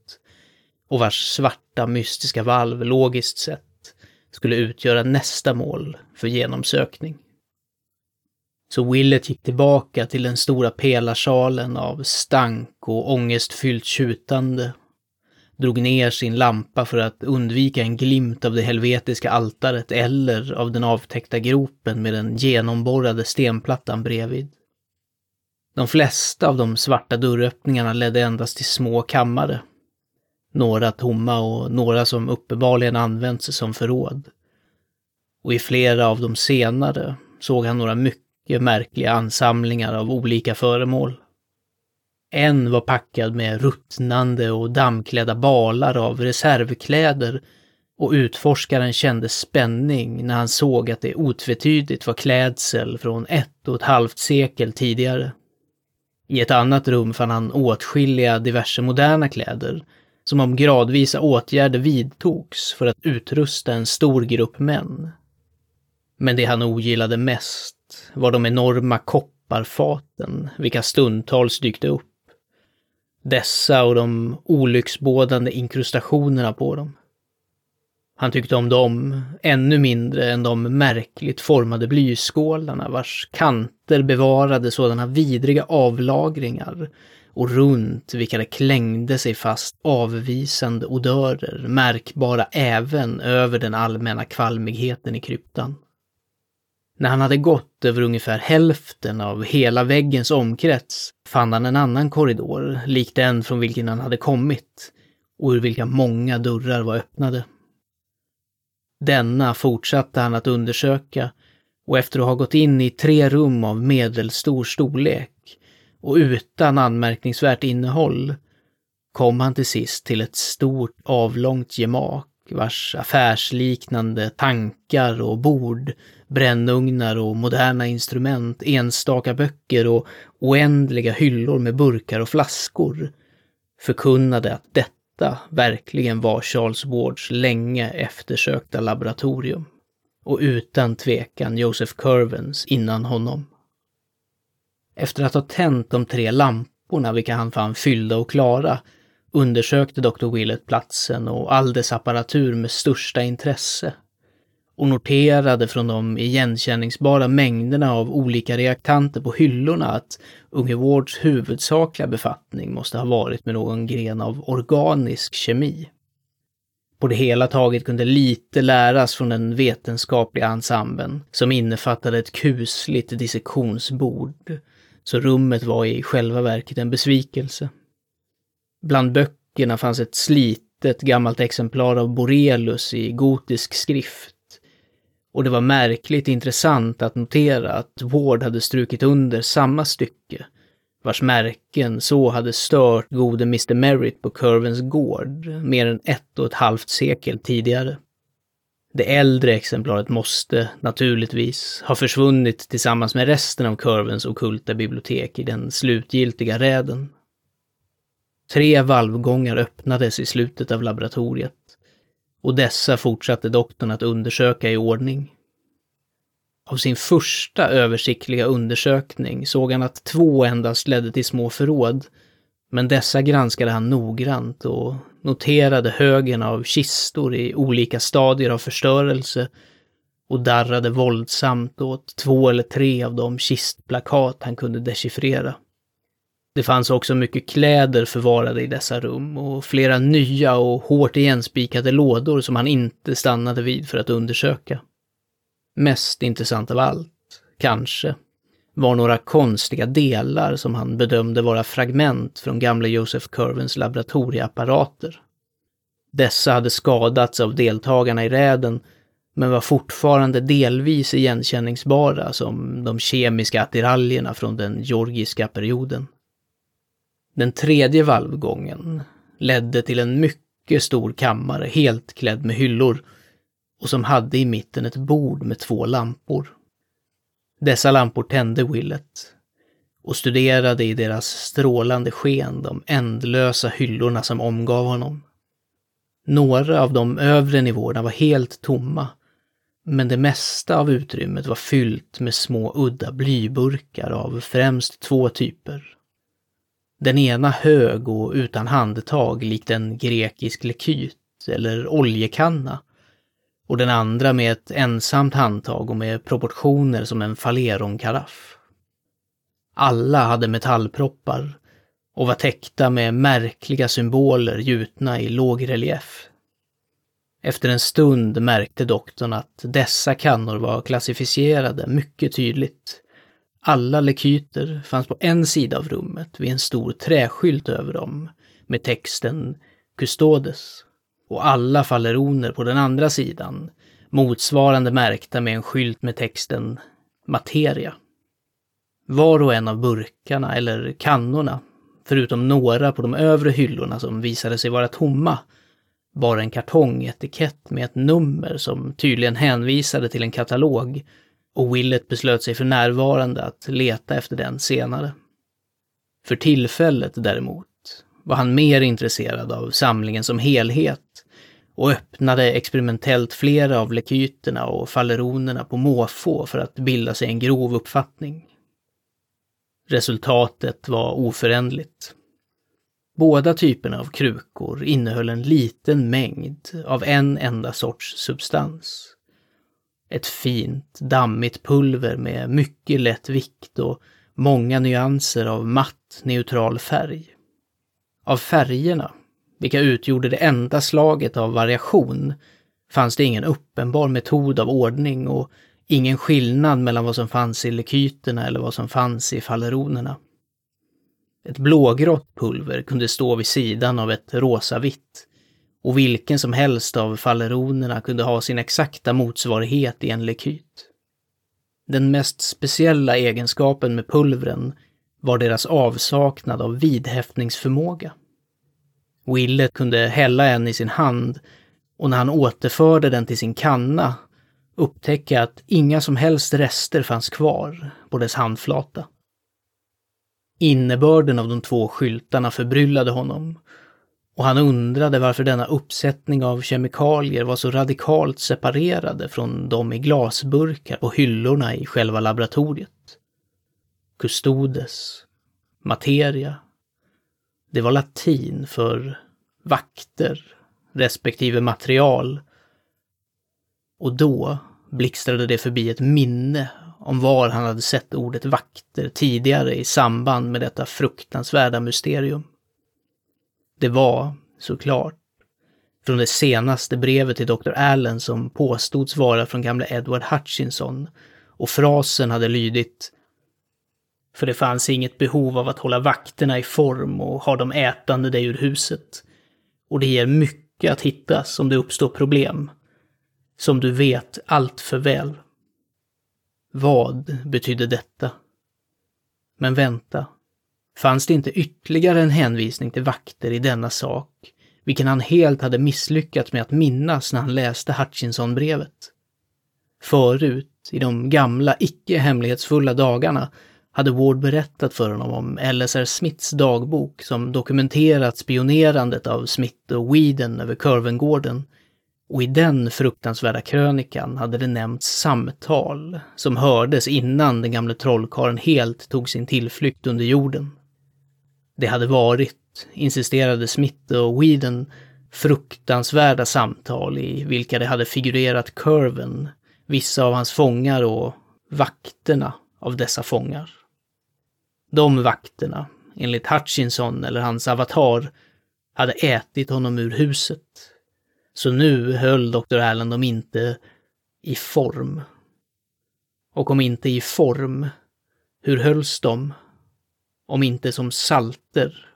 och vars svarta mystiska valv logiskt sett skulle utgöra nästa mål för genomsökning. Så Willet gick tillbaka till den stora pelarsalen av stank och ångestfyllt tjutande drog ner sin lampa för att undvika en glimt av det helvetiska altaret eller av den avtäckta gropen med den genomborrade stenplattan bredvid. De flesta av de svarta dörröppningarna ledde endast till små kammare. Några tomma och några som uppenbarligen använts som förråd. Och i flera av de senare såg han några mycket märkliga ansamlingar av olika föremål. En var packad med ruttnande och dammklädda balar av reservkläder och utforskaren kände spänning när han såg att det otvetydigt var klädsel från ett och ett halvt sekel tidigare. I ett annat rum fann han åtskilliga diverse moderna kläder, som om gradvisa åtgärder vidtogs för att utrusta en stor grupp män. Men det han ogillade mest var de enorma kopparfaten, vilka stundtals dykte upp. Dessa och de olycksbådande inkrustationerna på dem. Han tyckte om dem ännu mindre än de märkligt formade blyskålarna vars kanter bevarade sådana vidriga avlagringar och runt vilka det klängde sig fast avvisande odörer märkbara även över den allmänna kvalmigheten i kryptan. När han hade gått över ungefär hälften av hela väggens omkrets fann han en annan korridor, lik den från vilken han hade kommit och ur vilka många dörrar var öppnade. Denna fortsatte han att undersöka och efter att ha gått in i tre rum av medelstor storlek och utan anmärkningsvärt innehåll kom han till sist till ett stort avlångt gemak vars affärsliknande tankar och bord, brännugnar och moderna instrument, enstaka böcker och oändliga hyllor med burkar och flaskor förkunnade att detta verkligen var Charles Wards länge eftersökta laboratorium. Och utan tvekan Joseph Curvens innan honom. Efter att ha tänt de tre lamporna, vilka han fann fyllda och klara, undersökte Dr. Willett platsen och all dess apparatur med största intresse och noterade från de igenkänningsbara mängderna av olika reaktanter på hyllorna att unge Wards huvudsakliga befattning måste ha varit med någon gren av organisk kemi. på det hela taget kunde lite läras från den vetenskapliga ensemblen som innefattade ett kusligt dissektionsbord. Så rummet var i själva verket en besvikelse. Bland böckerna fanns ett slitet gammalt exemplar av Borelius i gotisk skrift. Och det var märkligt intressant att notera att Ward hade strukit under samma stycke vars märken så hade stört gode Mr Merritt på Curvens gård mer än ett och ett halvt sekel tidigare. Det äldre exemplaret måste, naturligtvis, ha försvunnit tillsammans med resten av Curvens okulta bibliotek i den slutgiltiga räden. Tre valvgångar öppnades i slutet av laboratoriet och dessa fortsatte doktorn att undersöka i ordning. Av sin första översiktliga undersökning såg han att två endast ledde till små förråd, men dessa granskade han noggrant och noterade högen av kistor i olika stadier av förstörelse och darrade våldsamt åt två eller tre av de kistplakat han kunde dechiffrera. Det fanns också mycket kläder förvarade i dessa rum och flera nya och hårt igenspikade lådor som han inte stannade vid för att undersöka. Mest intressant av allt, kanske, var några konstiga delar som han bedömde vara fragment från gamle Joseph Curvens laboratorieapparater. Dessa hade skadats av deltagarna i räden, men var fortfarande delvis igenkänningsbara som de kemiska attiraljerna från den georgiska perioden. Den tredje valvgången ledde till en mycket stor kammare helt klädd med hyllor och som hade i mitten ett bord med två lampor. Dessa lampor tände Willet och studerade i deras strålande sken de ändlösa hyllorna som omgav honom. Några av de övre nivåerna var helt tomma, men det mesta av utrymmet var fyllt med små udda blyburkar av främst två typer. Den ena hög och utan handtag likt en grekisk lekyt eller oljekanna och den andra med ett ensamt handtag och med proportioner som en faleronkaraff. Alla hade metallproppar och var täckta med märkliga symboler gjutna i låg relief. Efter en stund märkte doktorn att dessa kannor var klassificerade mycket tydligt. Alla lekyter fanns på en sida av rummet vid en stor träskylt över dem med texten Custodes och alla falleroner på den andra sidan, motsvarande märkta med en skylt med texten Materia. Var och en av burkarna eller kannorna, förutom några på de övre hyllorna som visade sig vara tomma, bar en kartongetikett med ett nummer som tydligen hänvisade till en katalog och Willet beslöt sig för närvarande att leta efter den senare. För tillfället däremot var han mer intresserad av samlingen som helhet och öppnade experimentellt flera av lekyterna och falleronerna på måfå för att bilda sig en grov uppfattning. Resultatet var oföränderligt. Båda typerna av krukor innehöll en liten mängd av en enda sorts substans. Ett fint, dammigt pulver med mycket lätt vikt och många nyanser av matt, neutral färg. Av färgerna vilka utgjorde det enda slaget av variation, fanns det ingen uppenbar metod av ordning och ingen skillnad mellan vad som fanns i lekyterna eller vad som fanns i falleronerna. Ett blågrått pulver kunde stå vid sidan av ett rosavitt och vilken som helst av falleronerna kunde ha sin exakta motsvarighet i en lekyt. Den mest speciella egenskapen med pulvren var deras avsaknad av vidhäftningsförmåga. Wille kunde hälla en i sin hand och när han återförde den till sin kanna upptäcka att inga som helst rester fanns kvar på dess handflata. Innebörden av de två skyltarna förbryllade honom och han undrade varför denna uppsättning av kemikalier var så radikalt separerade från de i glasburkar på hyllorna i själva laboratoriet. Custodes, materia, det var latin för vakter respektive material. Och då blixtrade det förbi ett minne om var han hade sett ordet vakter tidigare i samband med detta fruktansvärda mysterium. Det var, såklart, från det senaste brevet till Dr. Allen som påstods vara från gamle Edward Hutchinson och frasen hade lydit för det fanns inget behov av att hålla vakterna i form och ha dem ätande dig ur huset. Och det ger mycket att hittas om det uppstår problem. Som du vet allt för väl. Vad betydde detta? Men vänta. Fanns det inte ytterligare en hänvisning till vakter i denna sak, vilken han helt hade misslyckats med att minnas när han läste Hutchinson-brevet? Förut, i de gamla, icke hemlighetsfulla dagarna, hade Ward berättat för honom om LSR Smiths dagbok som dokumenterat spionerandet av Smith och Whedon över Curvengården. Och i den fruktansvärda krönikan hade det nämnts samtal som hördes innan den gamle trollkaren helt tog sin tillflykt under jorden. Det hade varit, insisterade Smith och Whedon, fruktansvärda samtal i vilka det hade figurerat Curven, vissa av hans fångar och vakterna av dessa fångar. De vakterna, enligt Hutchinson eller hans avatar, hade ätit honom ur huset. Så nu höll Dr. Allen dem inte i form. Och om inte i form, hur hölls de? Om inte som salter,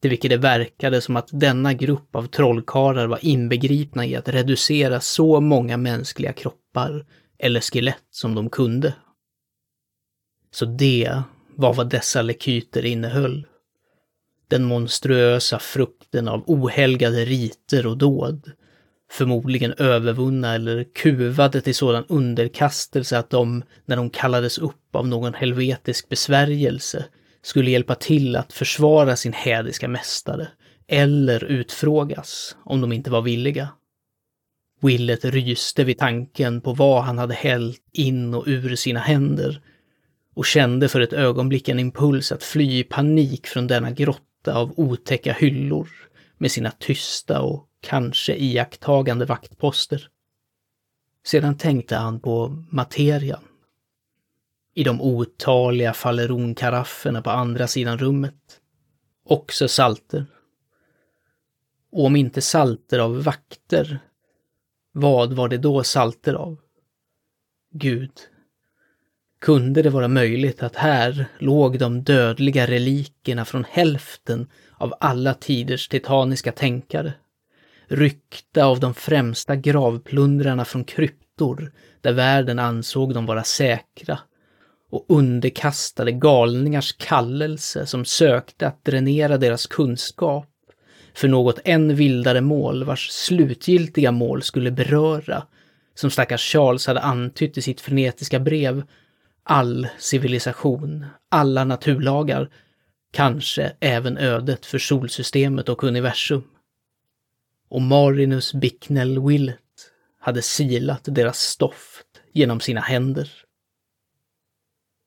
till vilket det verkade som att denna grupp av trollkarlar var inbegripna i att reducera så många mänskliga kroppar eller skelett som de kunde. Så det var vad dessa lekyter innehöll. Den monstruösa frukten av ohelgade riter och dåd. Förmodligen övervunna eller kuvade till sådan underkastelse att de, när de kallades upp av någon helvetisk besvärjelse, skulle hjälpa till att försvara sin hädiska mästare, eller utfrågas om de inte var villiga. Willet ryste vid tanken på vad han hade hällt in och ur sina händer och kände för ett ögonblick en impuls att fly i panik från denna grotta av otäcka hyllor med sina tysta och kanske iakttagande vaktposter. Sedan tänkte han på materian. I de otaliga falleronkarafferna på andra sidan rummet. Också salter. Och om inte salter av vakter, vad var det då salter av? Gud, kunde det vara möjligt att här låg de dödliga relikerna från hälften av alla tiders titaniska tänkare. Ryckta av de främsta gravplundrarna från kryptor där världen ansåg dem vara säkra och underkastade galningars kallelse som sökte att dränera deras kunskap för något än vildare mål vars slutgiltiga mål skulle beröra, som stackars Charles hade antytt i sitt frenetiska brev, all civilisation, alla naturlagar, kanske även ödet för solsystemet och universum. Och Marinus Bicknell Willett hade silat deras stoft genom sina händer.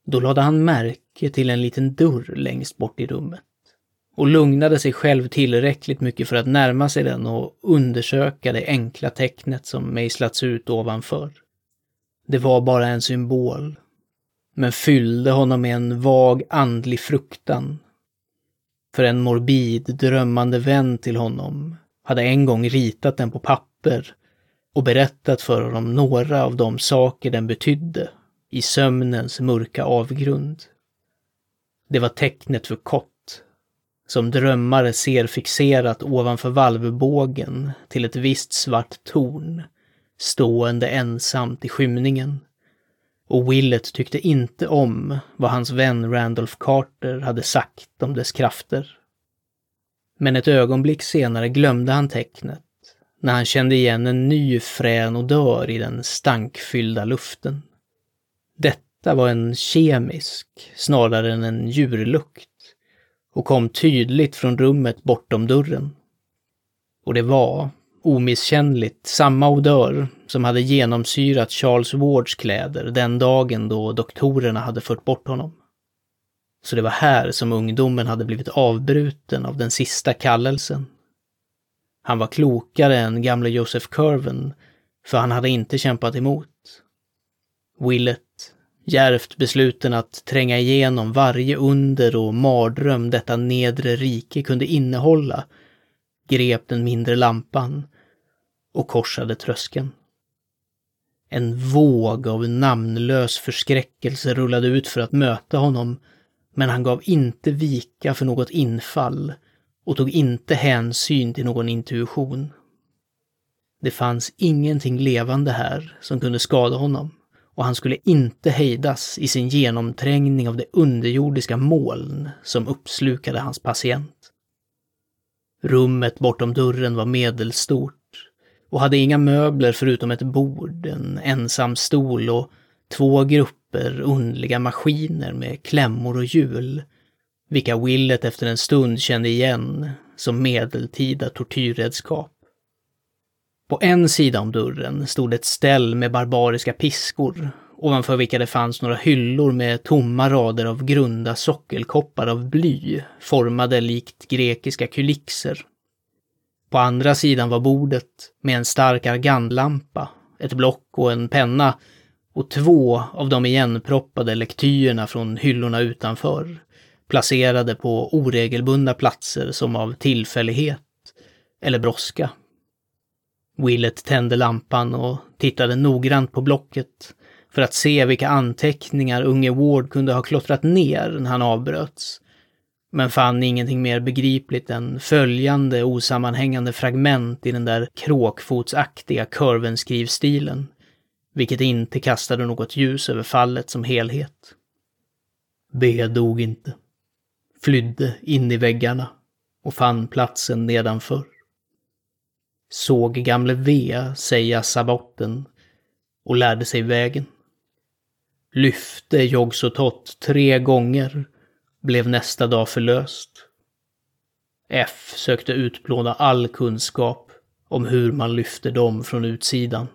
Då lade han märke till en liten dörr längst bort i rummet och lugnade sig själv tillräckligt mycket för att närma sig den och undersöka det enkla tecknet som mejslats ut ovanför. Det var bara en symbol men fyllde honom med en vag andlig fruktan. För en morbid, drömmande vän till honom hade en gång ritat den på papper och berättat för honom några av de saker den betydde i sömnens mörka avgrund. Det var tecknet för kott, som drömmare ser fixerat ovanför valvbågen till ett visst svart torn, stående ensamt i skymningen. Och Willett tyckte inte om vad hans vän Randolph Carter hade sagt om dess krafter. Men ett ögonblick senare glömde han tecknet, när han kände igen en ny frän odör i den stankfyllda luften. Detta var en kemisk, snarare än en djurlukt, och kom tydligt från rummet bortom dörren. Och det var, omisskännligt samma odör som hade genomsyrat Charles Wards kläder den dagen då doktorerna hade fört bort honom. Så det var här som ungdomen hade blivit avbruten av den sista kallelsen. Han var klokare än gamle Joseph Curven, för han hade inte kämpat emot. Willett, djärvt besluten att tränga igenom varje under och mardröm detta nedre rike kunde innehålla, grep den mindre lampan och korsade tröskeln. En våg av namnlös förskräckelse rullade ut för att möta honom, men han gav inte vika för något infall och tog inte hänsyn till någon intuition. Det fanns ingenting levande här som kunde skada honom och han skulle inte hejdas i sin genomträngning av det underjordiska moln som uppslukade hans patient. Rummet bortom dörren var medelstort och hade inga möbler förutom ett bord, en ensam stol och två grupper underliga maskiner med klämmor och hjul, vilka Willet efter en stund kände igen som medeltida tortyrredskap. På en sida om dörren stod ett ställ med barbariska piskor, ovanför vilka det fanns några hyllor med tomma rader av grunda sockelkoppar av bly, formade likt grekiska kulixer. På andra sidan var bordet med en stark argandlampa, ett block och en penna och två av de igenproppade lektyerna från hyllorna utanför, placerade på oregelbundna platser som av tillfällighet eller brådska. Willet tände lampan och tittade noggrant på blocket för att se vilka anteckningar unge Ward kunde ha klottrat ner när han avbröts. Men fann ingenting mer begripligt än följande osammanhängande fragment i den där kråkfotsaktiga kurvenskrivstilen, vilket inte kastade något ljus över fallet som helhet. B dog inte. Flydde in i väggarna och fann platsen nedanför såg gamle V säga sabotten och lärde sig vägen. Lyfte Jogsotot tre gånger, blev nästa dag förlöst. F sökte utplåna all kunskap om hur man lyfter dem från utsidan.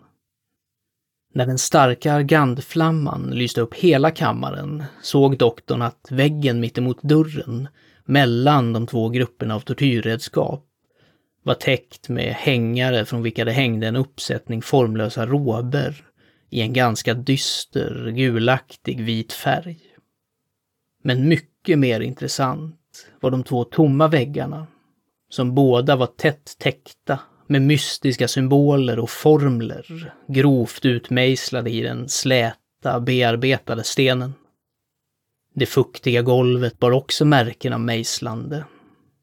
När den starka argandflamman lyste upp hela kammaren såg doktorn att väggen mittemot dörren, mellan de två grupperna av tortyrredskap, var täckt med hängare från vilka det hängde en uppsättning formlösa råber i en ganska dyster, gulaktig vit färg. Men mycket mer intressant var de två tomma väggarna, som båda var tätt täckta med mystiska symboler och formler grovt utmejslade i den släta, bearbetade stenen. Det fuktiga golvet bar också märken av mejslande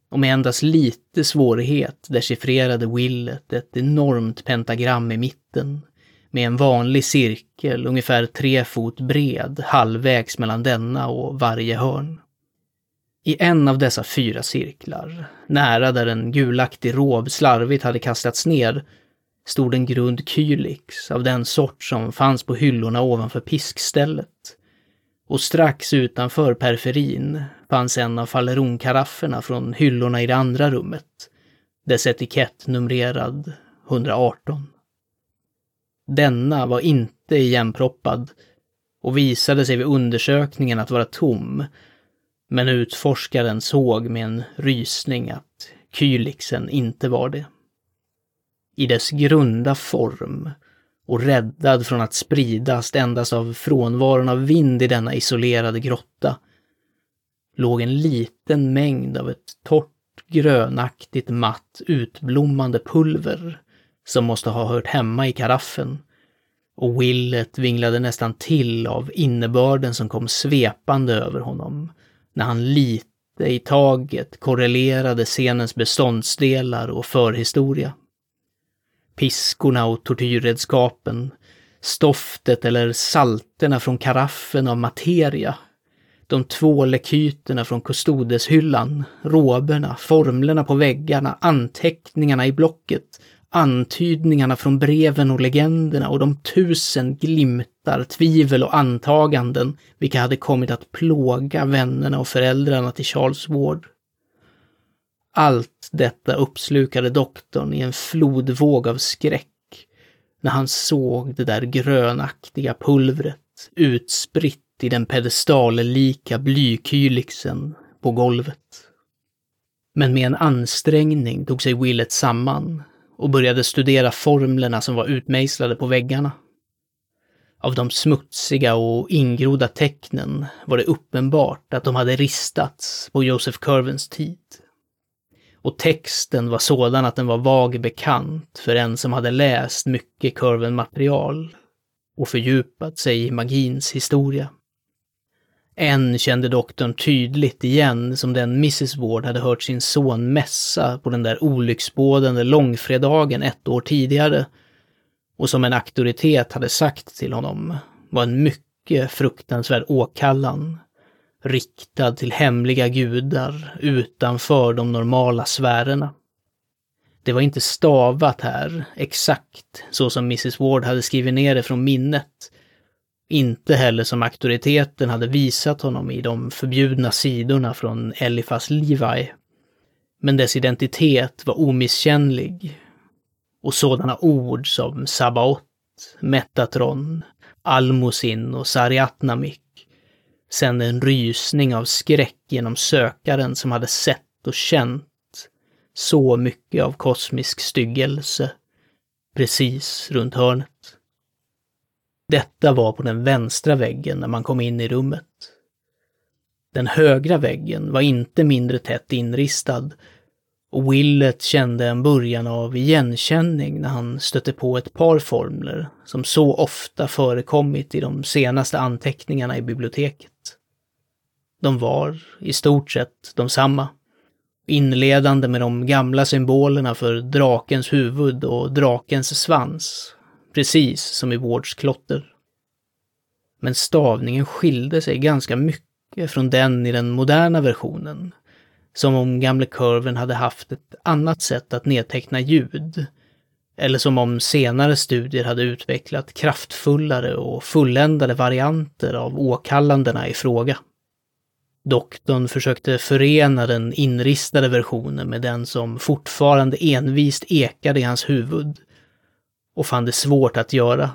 och med endast lite svårighet dechiffrerade Willet ett enormt pentagram i mitten med en vanlig cirkel ungefär tre fot bred halvvägs mellan denna och varje hörn. I en av dessa fyra cirklar, nära där en gulaktig råb slarvigt hade kastats ner, stod en grund kylix av den sort som fanns på hyllorna ovanför piskstället. Och strax utanför periferin fanns en av Falleronkarafferna från hyllorna i det andra rummet. Dess etikett numrerad 118. Denna var inte igenproppad och visade sig vid undersökningen att vara tom, men utforskaren såg med en rysning att kylixen inte var det. I dess grunda form och räddad från att spridas endast av frånvaron av vind i denna isolerade grotta, låg en liten mängd av ett torrt, grönaktigt, matt, utblommande pulver som måste ha hört hemma i karaffen. Och Willet vinglade nästan till av innebörden som kom svepande över honom när han lite i taget korrelerade scenens beståndsdelar och förhistoria. Piskorna och tortyrredskapen, stoftet eller salterna från karaffen av materia de två lekyterna från kustodeshyllan, råberna, formlerna på väggarna, anteckningarna i blocket, antydningarna från breven och legenderna och de tusen glimtar, tvivel och antaganden vilka hade kommit att plåga vännerna och föräldrarna till Charles Ward. Allt detta uppslukade doktorn i en flodvåg av skräck när han såg det där grönaktiga pulvret utspritt i den pedestallika blykylixen på golvet. Men med en ansträngning tog sig Willet samman och började studera formlerna som var utmejslade på väggarna. Av de smutsiga och ingrodda tecknen var det uppenbart att de hade ristats på Joseph Curvens tid. och texten var sådan att den var vag bekant för en som hade läst mycket Curven-material och fördjupat sig i magins historia. En kände doktorn tydligt igen som den Mrs Ward hade hört sin son mässa på den där olycksbådande långfredagen ett år tidigare och som en auktoritet hade sagt till honom var en mycket fruktansvärd åkallan riktad till hemliga gudar utanför de normala sfärerna. Det var inte stavat här exakt så som Mrs Ward hade skrivit ner det från minnet. Inte heller som auktoriteten hade visat honom i de förbjudna sidorna från Elifas Levi. Men dess identitet var omisskännlig. Och sådana ord som Sabaot, Metatron, Almosin och Sariatnamik sände en rysning av skräck genom sökaren som hade sett och känt så mycket av kosmisk styggelse precis runt hörnet. Detta var på den vänstra väggen när man kom in i rummet. Den högra väggen var inte mindre tätt inristad och Willet kände en början av igenkänning när han stötte på ett par formler som så ofta förekommit i de senaste anteckningarna i biblioteket. De var i stort sett de samma. Inledande med de gamla symbolerna för drakens huvud och drakens svans, precis som i Wards klotter. Men stavningen skilde sig ganska mycket från den i den moderna versionen, som om gamle kurven hade haft ett annat sätt att nedteckna ljud, eller som om senare studier hade utvecklat kraftfullare och fulländade varianter av åkallandena i fråga. Doktorn försökte förena den inristade versionen med den som fortfarande envist ekade i hans huvud och fann det svårt att göra.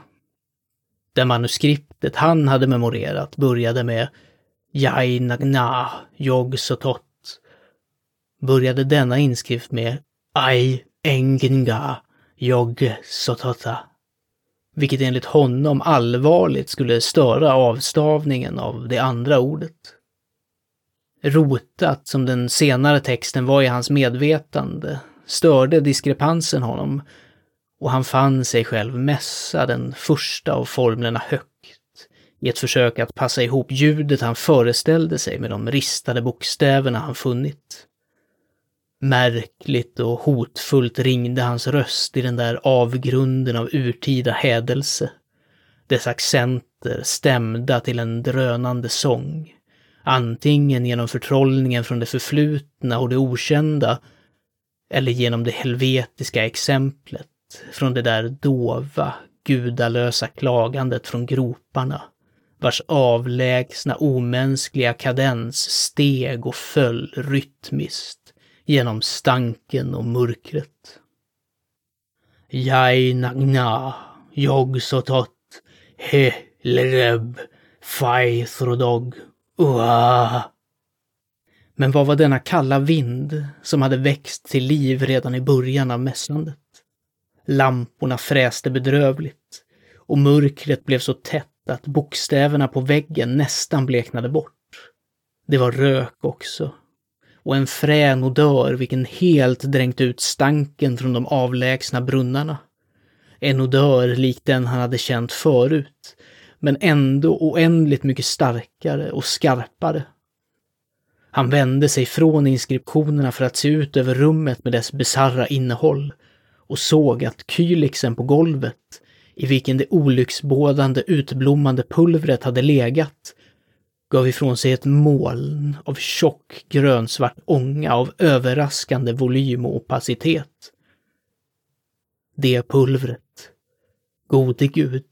Det manuskriptet han hade memorerat började med Jai Nagna Yog Sotot. Började denna inskrift med Ai Enginga Yog Sotota. Vilket enligt honom allvarligt skulle störa avstavningen av det andra ordet rotat som den senare texten var i hans medvetande störde diskrepansen honom och han fann sig själv mässa den första av formlerna högt i ett försök att passa ihop ljudet han föreställde sig med de ristade bokstäverna han funnit. Märkligt och hotfullt ringde hans röst i den där avgrunden av urtida hädelse. Dess accenter stämda till en drönande sång. Antingen genom förtrollningen från det förflutna och det okända, eller genom det helvetiska exemplet från det där dova, gudalösa klagandet från groparna, vars avlägsna omänskliga kadens steg och föll rytmiskt genom stanken och mörkret. Jai nagna, jogsotot, he lereb, faithrodog, Uah. Men vad var denna kalla vind som hade växt till liv redan i början av mässlandet? Lamporna fräste bedrövligt och mörkret blev så tätt att bokstäverna på väggen nästan bleknade bort. Det var rök också och en frän odör vilken helt dränkt ut stanken från de avlägsna brunnarna. En odör lik den han hade känt förut, men ändå oändligt mycket starkare och skarpare. Han vände sig från inskriptionerna för att se ut över rummet med dess bisarra innehåll och såg att kylixen på golvet, i vilken det olycksbådande utblommande pulvret hade legat, gav ifrån sig ett moln av tjock grönsvart ånga av överraskande volym och opacitet. Det pulvret, gode gud,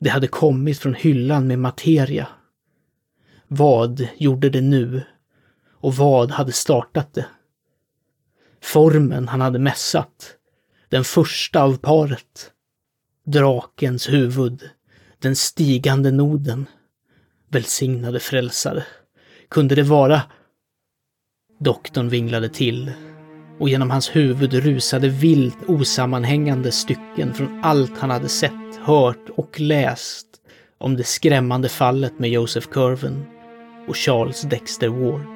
det hade kommit från hyllan med materia. Vad gjorde det nu? Och vad hade startat det? Formen han hade mässat. Den första av paret. Drakens huvud. Den stigande noden. Välsignade frälsare. Kunde det vara... Doktorn vinglade till och genom hans huvud rusade vilt osammanhängande stycken från allt han hade sett hört och läst om det skrämmande fallet med Joseph Curven och Charles Dexter Ward.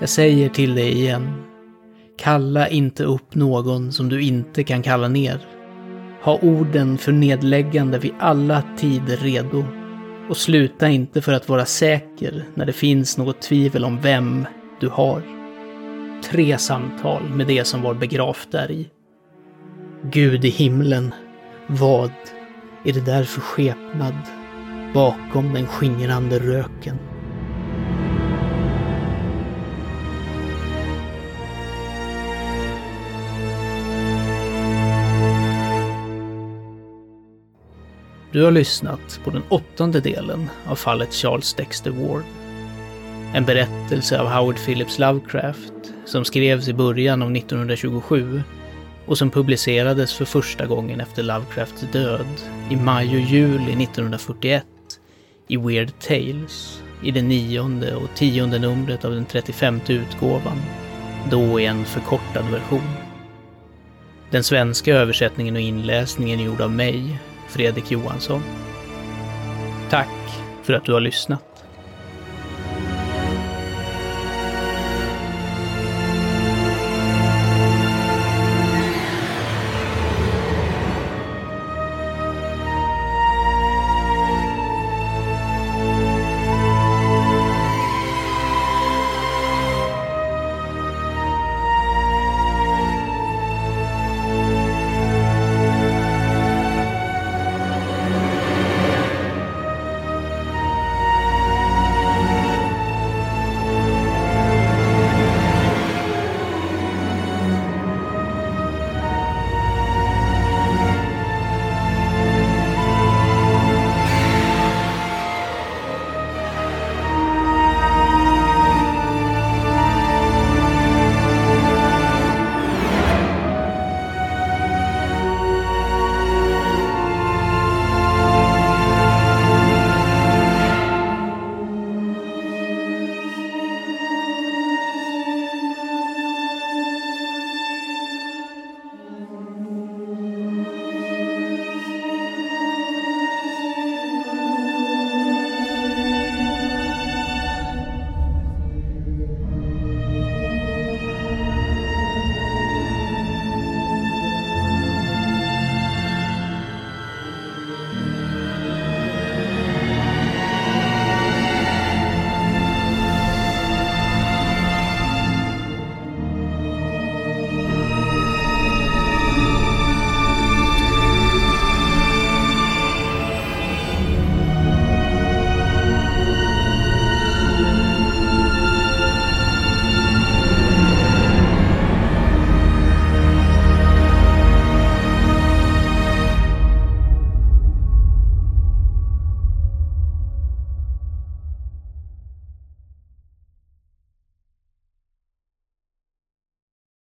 Jag säger till dig igen, Kalla inte upp någon som du inte kan kalla ner. Ha orden för nedläggande vid alla tider redo. Och sluta inte för att vara säker när det finns något tvivel om vem du har. Tre samtal med det som var begravt där i. Gud i himlen, vad är det där för skepnad bakom den skingrande röken? Du har lyssnat på den åttonde delen av fallet Charles Dexter Ward. En berättelse av Howard Phillips Lovecraft som skrevs i början av 1927 och som publicerades för första gången efter Lovecrafts död i maj och juli 1941 i Weird Tales i det nionde och tionde numret av den 35 utgåvan, då i en förkortad version. Den svenska översättningen och inläsningen är gjord av mig, Fredrik Johansson. Tack för att du har lyssnat.